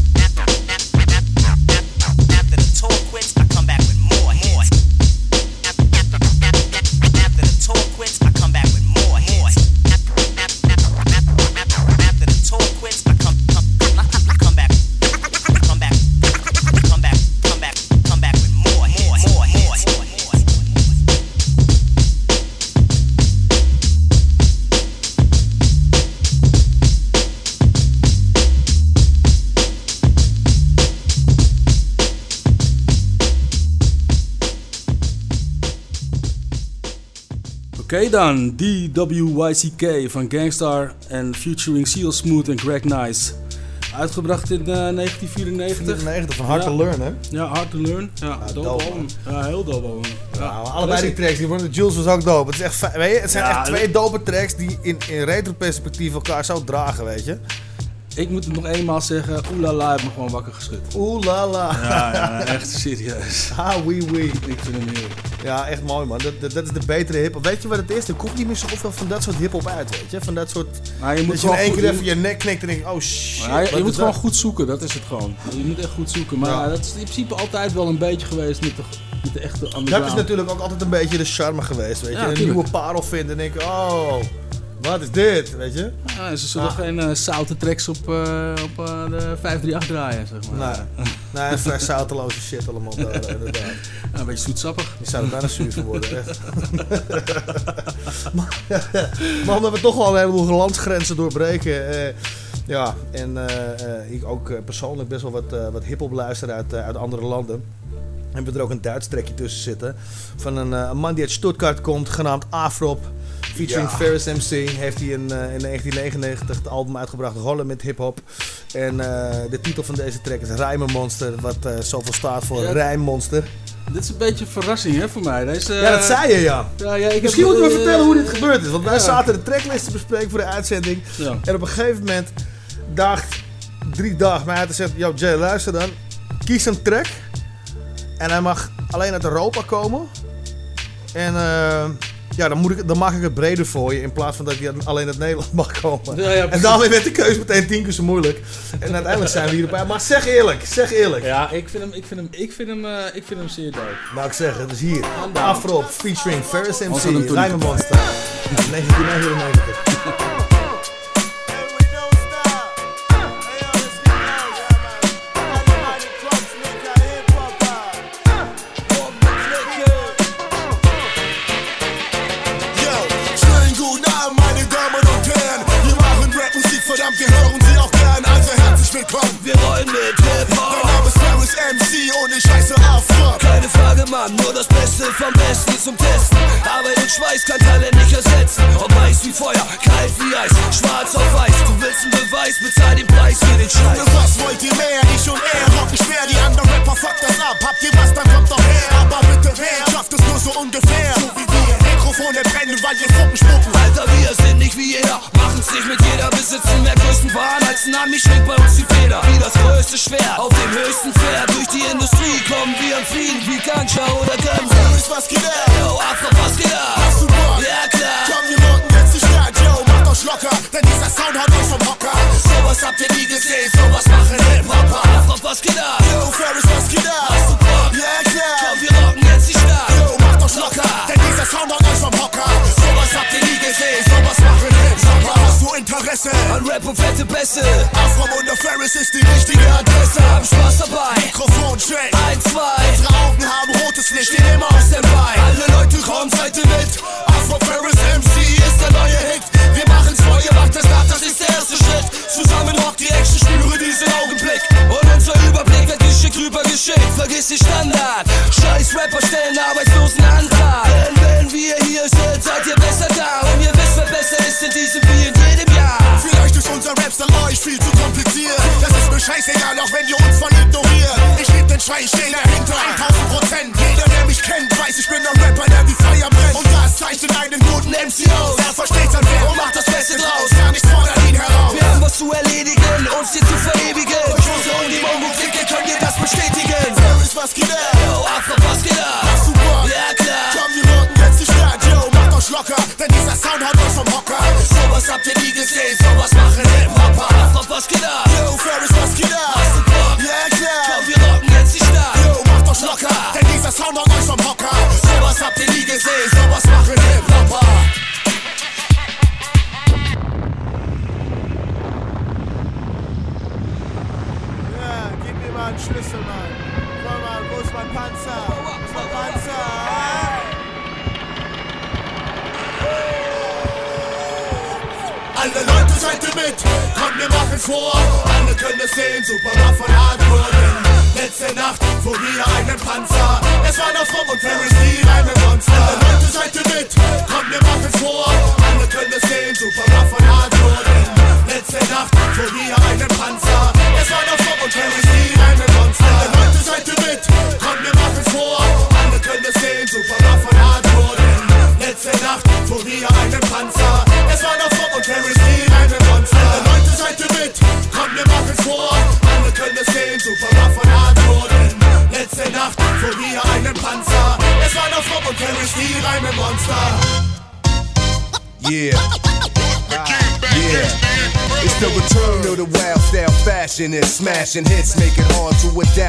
Oké dan, DWYCK van Gangstar en featuring Seal Smooth en Greg Nice. Uitgebracht in eh, 1994. 94, van Hard to Learn, hè? Ja, Hard to Learn. Ja, dope album. Ja, heel dope album. Ja, Nou, allebei die tracks, die worden, Jules was ook dope. Het, is echt, weet je, het zijn Ja, echt twee dope tracks die in, in retro-perspectief elkaar zo dragen, weet je. Ik moet het nog eenmaal zeggen, oelala, heeft me gewoon wakker geschud. Oeh la la. Ja, ja, echt serieus. Ah, wee wee. Ik vind hem heerlijk. Ja, echt mooi man. Dat, dat, dat is de betere hip-hop. Weet je wat het is? Er komt niet meer zoveel van dat soort hip-hop uit, weet je. Van dat soort. Maar je moet dat je in één keer even je nek knikt en denkt: oh shit. Ja, je moet gewoon goed zoeken, dat is het gewoon. Je moet echt goed zoeken. Maar Ja. dat is in principe altijd wel een beetje geweest met de, met de echte underground. Dat is natuurlijk ook altijd een beetje de charme geweest, weet je. Ja, een nieuwe parel vinden en denken: oh, wat is dit, weet je. Ja, ze zullen Ah. geen eh, zoute tracks op, eh, op eh, de 538 draaien, zeg maar. Nee, nee vrij zouteloze shit allemaal daar, inderdaad. Ja, een beetje zoetsappig. Je zou er bijna zuur van worden, echt. maar, maar omdat we toch wel een heleboel landsgrenzen doorbreken. ja, en ik ook persoonlijk best wel wat, wat hip-hop luister uit, uit andere landen. Hebben we er ook een Duits trekje tussen zitten. Van een, een man die uit Stuttgart komt, genaamd Afrop. Featuring Ja. Ferris MC heeft hij in, eh, in 1999 het album uitgebracht, Rollen met Hip Hop. En eh, de titel van deze track is Rijmenmonster, wat eh, zoveel staat voor Ja. Rijmmonster. Dit is een beetje een verrassing hè, voor mij. Deze, Ja, dat zei je, ja. ja, ja ik Misschien moeten we vertellen hoe dit gebeurd is. Want wij zaten de tracklist te bespreken voor de uitzending. En op een gegeven moment dacht drie dagen mij uit en zegt... Yo Jay, luister dan. Kies een track. En hij mag alleen uit Europa komen. En eh, ja, dan, moet ik, dan mag ik het breder voor je in plaats van dat je alleen uit Nederland mag komen. Ja, ja, en daarmee werd de keuze meteen tien keer zo moeilijk. En uiteindelijk zijn we hier erbij. Maar zeg eerlijk, zeg eerlijk. Ja, ik vind hem, ik vind hem, ik vind hem, eh, ik vind hem zeer leuk. Nou, ik zeg, het hier. Afro featuring Ferris MC, Rijmen Monster. 1999. Party ohne Scheiße, ah. Keine Frage, Mann, nur das Beste vom Besten zum Testen. Aber den Schweiß kann Talent nicht ersetzen. Ob weiß wie Feuer, kalt wie Eis, schwarz auf weiß. Du willst einen Beweis, bezahl den Preis für den Scheiß. Junge, was wollt ihr mehr? Ich und er rocken schwer. Die anderen Rapper fuck das ab. Habt ihr was, dann kommt doch her. Aber bitte her, schafft es nur so ungefähr. So wie wir. Mikrofone brennen, weil wir Fuppen spucken. Alter, wir sind nicht wie jeder, machen's nicht mit jeder, besitzen mehr größten Waren als ein Ami, schwingt bei uns die Feder. Wie das größte Schwert, auf dem höchsten Pferd, durch die Industrie kommen wir am Fliegen wie Ganja oder Gänse. Ist was geht ab? Yo, Afro, was geht ab? Hast du Bock? Ja, klar. Komm, wir rocken jetzt die Stadt, yo, macht euch locker, denn dieser Sound haut euch vom Hocker. Sowas habt ihr nie gesehen, sowas machen Hip-Hopper. Afro, was geht ab? Yo, Ferris, was geht ab? Hast du Bock? Ja, klar. Interesse? An Rap und fette Bässe. Afro und Ferris ist die richtige Adresse. Hab Spaß dabei. Mikrofon check. Eins, zwei. Unsere Augen haben rotes Licht. Stehen immer aus dem Bein. Alle Leute kommen, seid ihr mit. Afro Ferris MC ist der neue Hit. Wir machen's vor, ihr macht das nach, das ist der erste Schritt. Zusammen rockt die Action, spüre diesen Augenblick. Und unser Überblick wird geschickt rübergeschickt. Vergiss die Standard. Scheiß Rapper stellen arbeitslosen Antrag. Ist dann euch viel zu kompliziert. Das ist mir scheißegal, auch wenn ihr uns voll ignoriert. Ich lieb den Schrei, ich steh dahinter 1000 Prozent. Jeder, der mich kennt, weiß, ich bin ein Rapper, der wie Feuer brennt. Und das zeichnet einen guten MC aus. Er versteht sein Werk Und macht das Beste draus. Gar nichts fordert ihn heraus. Wir haben was zu erledigen, uns hier zu verewigen. Durch unsere und die Mongo-Clique könnt ihr das bestätigen. Ferris, was geht ab?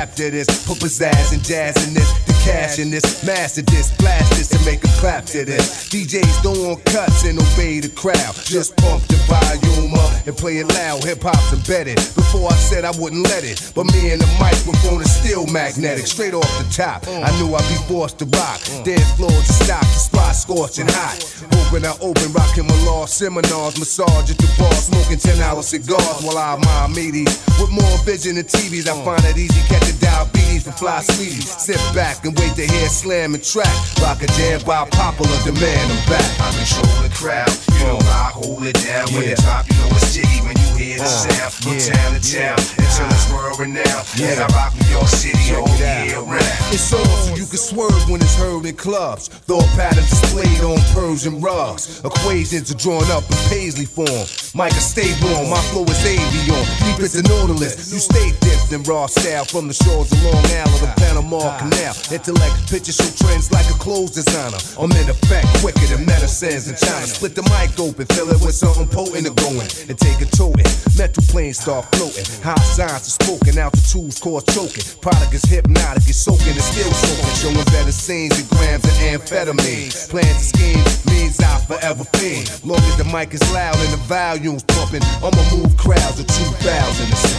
To this. Put pizzazz and jazz in this, the cash in this, master this, blast this, and make a clap to this. DJs don't want cuts and obey the crowd. Just pump the volume up and play it loud. Hip hop's embedded. Before I said I wouldn't let it, but me and the microphone is still magnetic. Straight off the top, I knew I'd be forced to rock. Dead floor to spot scorching hot. Hoping I open, rocking my law seminars, massage at the bar, smoking 10 hour cigars while I admire meaties. With more vision than TVs, I find it easy catching diabetes from fly sweeties. Sit back and wait to hear slam and track. Rock a jam by popular demand, I'm back. I control the crowd, you know I hold it down. When Yeah. the top, you know it's jiggy when hear the Uh, sound. From yeah, town to yeah. town until it's uh, world renowned. Yeah. And I rock New York City all year round. It's on so you can swerve when it's heard in clubs. Thought patterns displayed on Persian rugs. Equations are drawn up in paisley form. Micah, stay warm, my flow is avion. Deep as a nautilus, you stay dipped in raw style from the shores of Long Island to Panama uh, uh. Canal. Intellect pictures show trends like a clothes designer. I'm in effect quicker than medicines in China. Split the mic open, fill it with something potent to go in, and take it toting. Mental planes start floating. High signs are spoken, altitudes cause choking. Product is hypnotic, it's soaking, it's still soaking. Showing better scenes and grams of amphetamine. Plans and schemes means I forever fiend. Long as the mic is loud and the volume's pumping, I'ma move crowds of 2,000.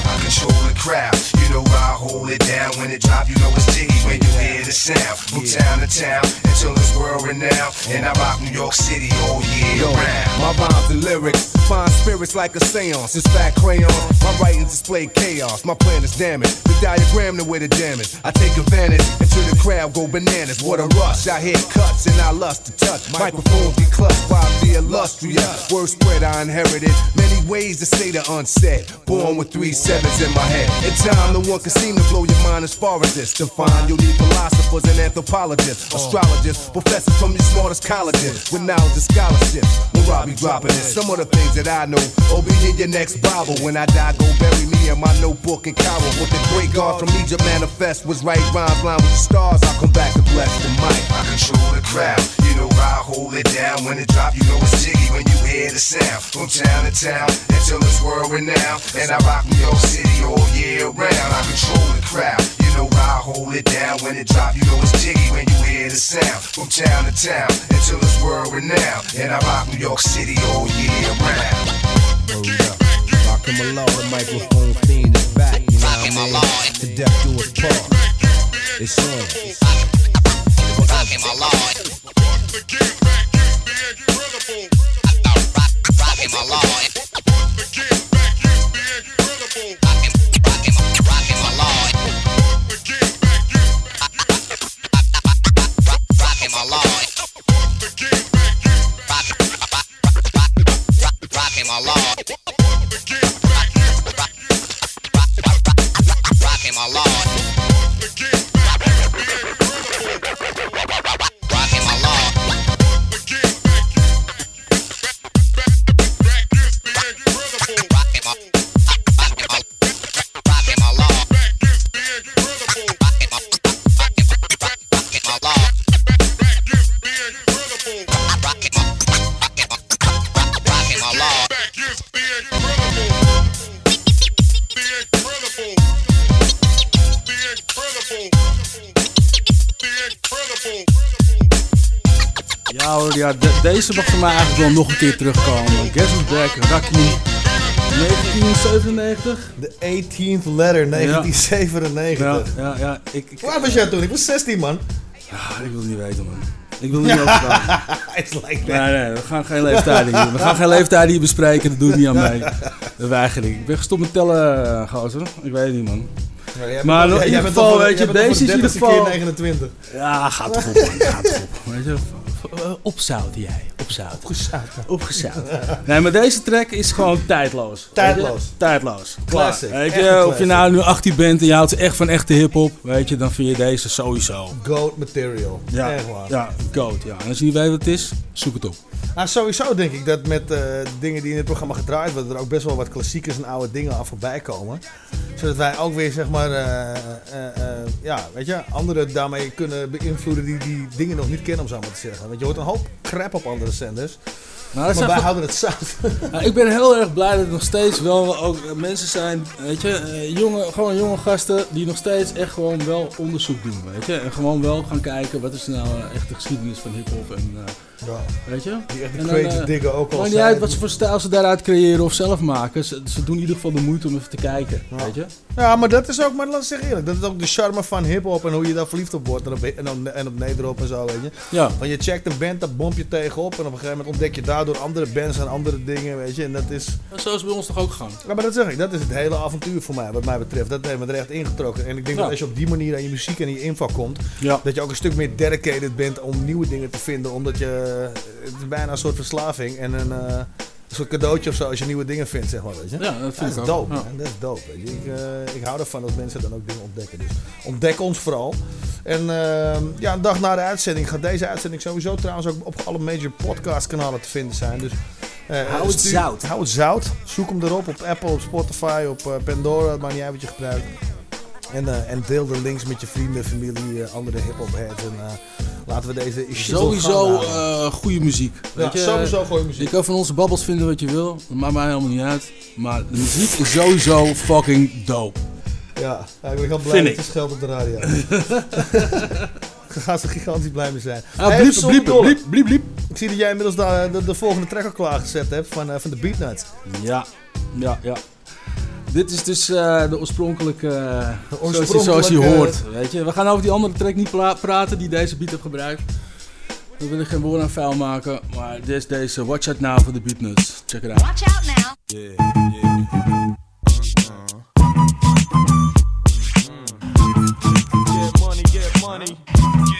I control the crowd, you know I hold it down. When it drop, you know it's jiggy when you hear the sound. From town to town until it's world renowned. And I rock New York City all year Yo, round. my rhymes and lyrics Define spirits like a seance. It's fat crayon. My writings display chaos. My plan is damaged. The diagram the way the damage. I take advantage until the crowd go bananas. What a rush. I hit cuts and I lust to touch. Microphones be clutched by the illustrious. Word spread I inherited. Many ways to say the unsaid. Born with three sevens in my head. In time, no one can seem to blow your mind as far as this. Define, you'll need philosophers and anthropologists, astrologists, professors from your smartest colleges with knowledge and scholarships. When Robbie dropping it, some of the things that I know. Be in your next Bible. When I die, go bury me in my notebook in Cairo. What the great God from Egypt manifest was right rhymes line with the stars. I'll come back to bless the mic. I control the crowd. You know I hold it down when it drop. You know it's jiggy when you hear the sound. From town to town until it's world renowned. And I rock New York City all year round. I control the crowd. You know I hold it down when it drop. You know it's jiggy when you hear the sound. From town to town until it's world renowned. And I rock New York City all year round. Oh, Rockin' my law, the microphone fiend is back. You know what I mean? To death do us part. It's on. Rockin' my Lord. Rockin' my Lord. Rockin' my Lord. Hoor, ja, de- deze mag voor mij eigenlijk wel nog een keer terugkomen. Guess Who's Back, Rakim, 1997. De 18th letter, 1997. Ja, ja, ja. Ik, ik, oud was jij toen? Ik was 16, man. Ja, ik wil het niet weten, man. Ik wil niet over praten. It's like that. Nee, nee, we gaan geen leeftijden hier. We gaan geen hier bespreken, dat doe ik niet aan mee. Dat weiger ik. Ik ben gestopt met tellen, eh, gozer. Ik weet het niet, man. Ja, maar nog- in ieder geval, weet je, deze is in de ieder 30ste geval... keer 29. Ja, gaat toch man. Gaat. Weet je, eh, opzouten jij. Opzouten. Opgezouten. Opgezouten. Nee, maar deze track is gewoon tijdloos. Tijdloos. Tijdloos. Classic. Weet je, of je nou nu 18 bent en je houdt echt van echte hip-hop, weet je, dan vind je deze sowieso. Goat material. Ja, Echt waar. ja, goat. Ja. En als je niet weet wat het is, zoek het op. Nou, sowieso denk ik dat met eh, dingen die in het programma gedraaid worden, er ook best wel wat klassiekers en oude dingen af voorbij komen. Zodat wij ook weer, zeg maar, eh, eh, eh, ja, weet je, anderen daarmee kunnen beïnvloeden die die dingen nog niet kennen, om zo maar te zeggen. Want je hoort een hoop crap op andere zenders. Maar, Maar, dat wij houden het zout. Ja, ik ben heel erg blij dat er nog steeds wel ook eh, mensen zijn, weet je, eh, jonge, gewoon jonge gasten die nog steeds echt gewoon wel onderzoek doen, weet je. En gewoon wel gaan kijken wat is nou eh, echt de geschiedenis van hip-hop en, eh, weet je. Die echt de digger ook al Maakt niet uit wat ze voor stijl ze daaruit creëren of zelf maken. Ze, ze doen in ieder geval de moeite om even te kijken, weet je. Ja, maar dat is ook, maar laat ik zeggen eerlijk, dat is ook de charme van hip-hop en hoe je daar verliefd op wordt. En op, en op, en op nederop en zo, weet je. Ja. Want je checkt een band, daar bomp je tegenop. En op een gegeven moment ontdek je daardoor andere bands en andere dingen, weet je. En dat is. Zo is bij ons toch ook gegaan. Ja, maar dat zeg ik, dat is het hele avontuur voor mij, wat mij betreft. Dat heeft me er echt ingetrokken. En ik denk Ja. dat als je op die manier aan je muziek en je inval komt, Ja. dat je ook een stuk meer dedicated bent om nieuwe dingen te vinden. Omdat je. Het is bijna een soort verslaving en een. eh, een soort cadeautje of zo als je nieuwe dingen vindt, zeg maar, weet je. Ja, dat vind is ik ook. dope, Ja. man. Dat is dope, weet je. Ik, eh, ik hou ervan dat mensen dan ook dingen ontdekken. Dus ontdek ons vooral. En ehm, ja, een dag na de uitzending gaat deze uitzending sowieso trouwens ook op alle major podcastkanalen te vinden zijn. Dus, eh, Hou het stuur- zout. Hou het zout. Zoek hem erop op Apple, op Spotify, op eh, Pandora, maakt niet uit wat je gebruikt. En, en deel de links met je vrienden, familie, andere hip-hop heads. En laten we deze shit Sowieso eh goede muziek. Ja, Weet je, sowieso goede muziek. Je kan van onze babbels vinden wat je wil. Dat maakt mij helemaal niet uit. Maar de muziek is sowieso fucking dope. Ja, ik ben heel blij Vind dat ik. het is geld op de radio. Daar gaan ze gigantisch blij mee zijn. Ah, Hey, bliep, bliep, bliep, bliep, bliep. Ik zie dat jij inmiddels de, de, de volgende track al klaargezet hebt van, eh, van de Beatnuts. Ja, ja, ja. Dit is dus eh, de oorspronkelijke, eh, zoals, oorspronkelijke- hoort. Weet je. We gaan over die andere track niet praten die deze beat heeft gebruikt. We willen geen woorden aan vuil maken, maar dit is deze Watch Out Now voor de Beatnuts. Check it out. Watch out now. Yeah, yeah. Get money, get money.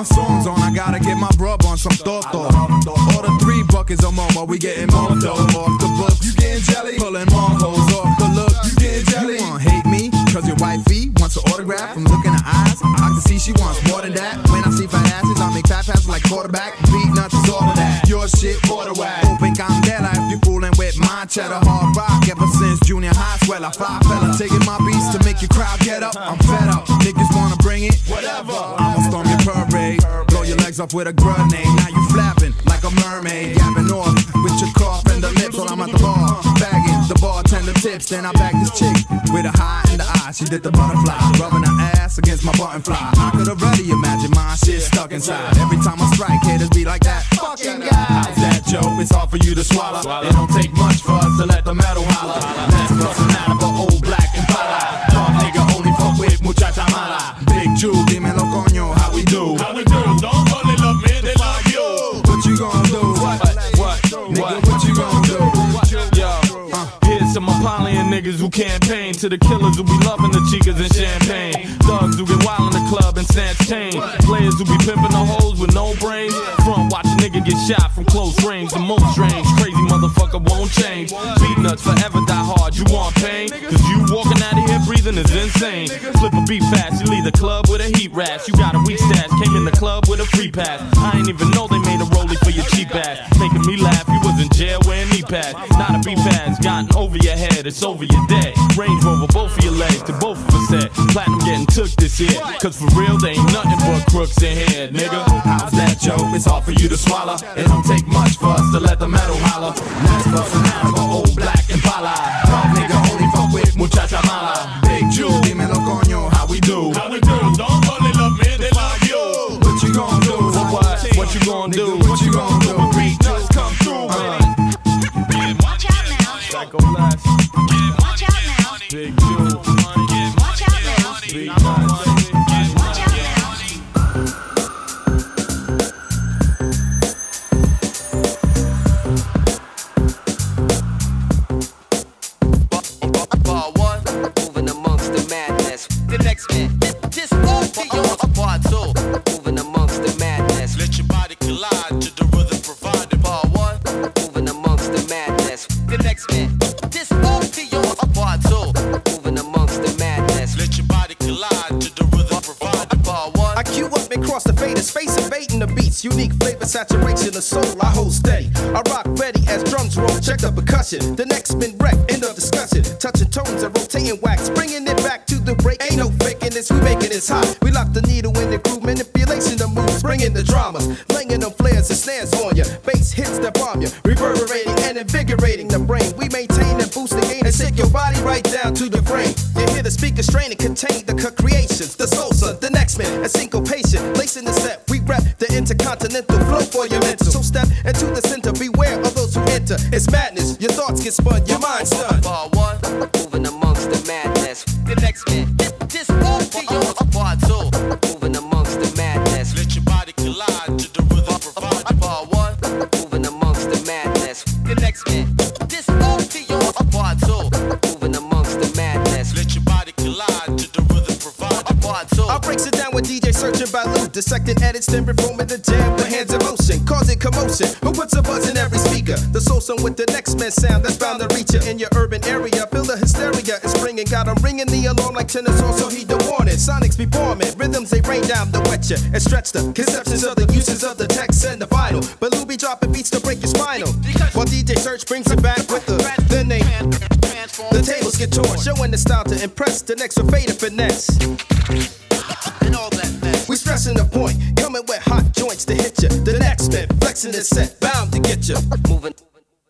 My song's on. I gotta get my brub on some Toto. the three buckets of Momo. We getting more dough off the books. You getting jelly? Pulling more hoes off the look. You getting jelly? You wanna hate me? Cause your wifey wants an autograph from looking her eyes. I can see she wants more than that. When I see fat asses, I make fat passes like quarterback. Beat nuts is all of that. Your shit, quarter whack. Open candela if you fooling with my cheddar hard rock. Ever since junior high, swell I fly off with a grenade. Now you flapping like a mermaid. Yapping off with your cough and the lips while I'm at the bar. Bagging the bartender tips. Then I bag this chick with a high in the eye. She did the butterfly. Rubbing her ass against my button fly. I could already imagine my shit stuck inside. Every time I strike, haters be like that. Fucking guy. How's that, Joe? It's hard for you to swallow. It don't take much for us to let the metal holler. Campaign. To the killers who be loving the chicas and champagne. Thugs who get wild in the club and snatch chain. Players who be pimping the hoes with no brains. Front watch a nigga get shot from close range. The most strange, crazy motherfucker won't change. Beat nuts forever die hard. You want pain? Cause you walking out of here breathing is insane. Flip a beat fast, you leave the club with a heat rash. You got a weak stash, came in the club with a free pass. I ain't even know they made a rollie for your cheap ass. Making me laugh, you was in jail wearing knee pads. Not a beat gotten over your head, it's over your dead. Range Rover, both of your legs, to both of us said. Platinum getting took this year. Cause for real, they ain't nothing but crooks in here, nigga. How's that, Joe? It's hard for you to swallow. It don't take much for us to let the metal holler. Let's bust an out of old black and pala. Dog nigga only fuck with muchacha mala. Big Jew, dímelo coño, how we do? How we do? Don't only love me, they love you. What you gonna do? What, what, what you gonna do? What you gonna do? life. Unique flavor, saturation of soul, I hold steady. I rock ready as drums roll, check the percussion. The next spin wreck, end of discussion. Touching tones and rotating wax, bringing it back to the break. Ain't no faking this, we making this hot. We lock the needle in the groove, manipulation the moves, bringing the dramas. Laying them flares and snares on ya. Bass hits that bomb ya, reverberating and invigorating the brain. We maintain and boost the gain and sick your body right down to the brain. You hear the speaker strain and contain the creations, next syncopation. Lacing the set, we rap the intercontinental flow for your mental. So step into the center, beware of those who enter. It's madness, your thoughts get spun, your mind's done. Bar one, moving amongst the madness. The next man, Dissecting edits, then reforming the jam with hands in motion, causing commotion. Who puts a buzz in every speaker? The soul song with the next man sound that's bound to reach you in your urban area. Feel the hysteria is springing, got 'em ringing the alarm like tennis. Also, he the warning. Sonics be forming, rhythms they rain down the wet you and stretch the conceptions of the uses of the text and the vinyl. But Lou dropping beats to break your spinal. While DJ Search brings it back with the then they the tables get torn, showing the style to impress. The next with fade and finesse. We stressing the point, coming with hot joints to hit you. The next man flexing the set, bound to get you. Moving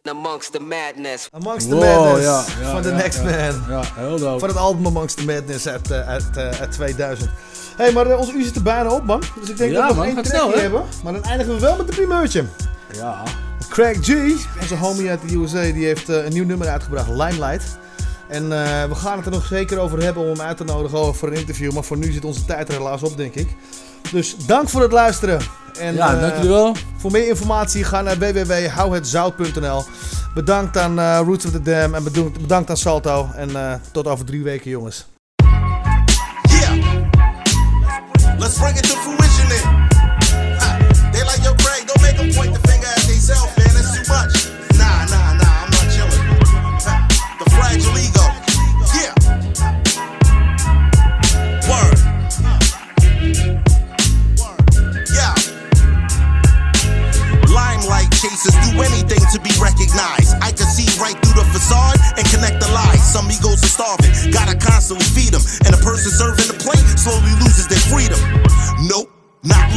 amongst the madness. Amongst the Wow, Madness ja, ja, van The ja, Next ja. Man. Ja, heel dope. Van het album Amongst the Madness uit, eh, uit, eh, uit 2000. Hé, hey, maar eh, onze uur zit er bijna op, man. Dus ik denk Ja, dat we nog man, één trackje hebben. Maar dan eindigen we wel met een primeurtje. Ja. Craig G, onze homie uit de USA, die heeft een nieuw nummer uitgebracht, Limelight. En eh, we gaan het er nog zeker over hebben om hem uit te nodigen voor een interview. Maar voor nu zit onze tijd er helaas op, denk ik. Dus dank voor het luisteren. En, Ja, eh, dank jullie wel. Voor meer informatie ga naar www.houhetzout.nl. Bedankt aan eh, Roots of the Dam en bedankt, bedankt aan Salto. En eh, tot over drie weken, jongens. Let's bring it to Some egos are starving, gotta constantly feed them. And a person serving the plate slowly loses their freedom. Nope.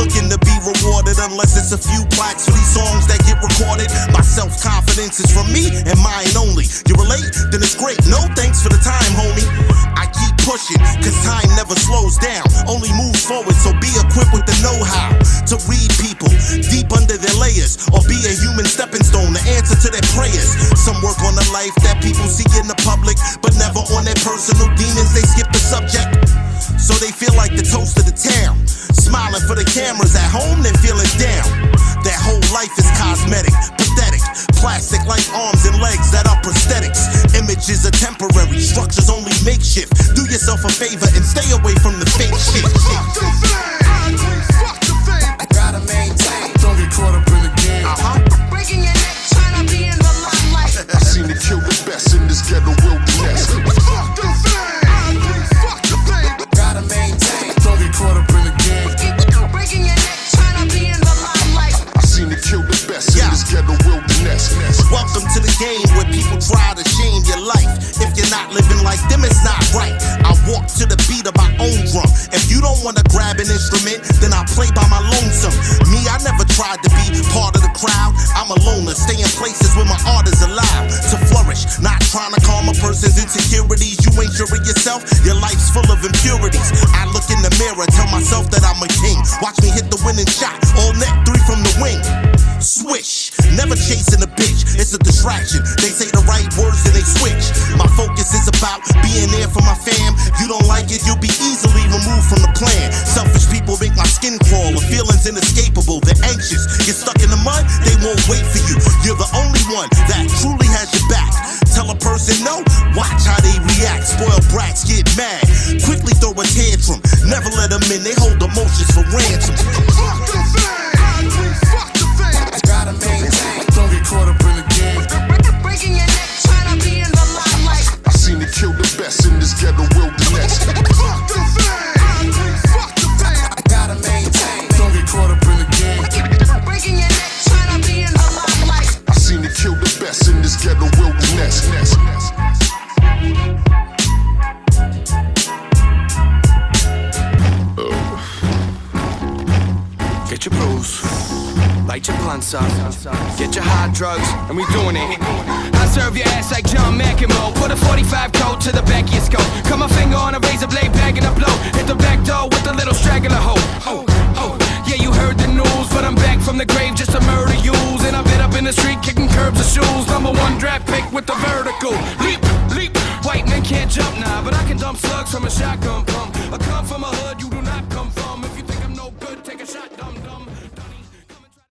Looking to be rewarded unless it's a few plaques these songs that get recorded. My self confidence is from me and mine only. You relate? Then it's great. No thanks for the time, homie. I keep pushing, cause time never slows down, only moves forward. So be equipped with the know how to read people deep under their layers, or be a human stepping stone, the answer to their prayers. Some work on the life that people see in the public, but never on their personal demons. They skip the subject. So they feel like the toast of the town. Smiling for the cameras at home, they're feeling down. Their whole life is cosmetic, pathetic. Plastic like arms and legs that are prosthetics. Images are temporary, structures only makeshift. Do yourself a favor and stay away from the fake shit. It's not right. I walk to the beat of my own drum. If you don't wanna grab an instrument, then I play by my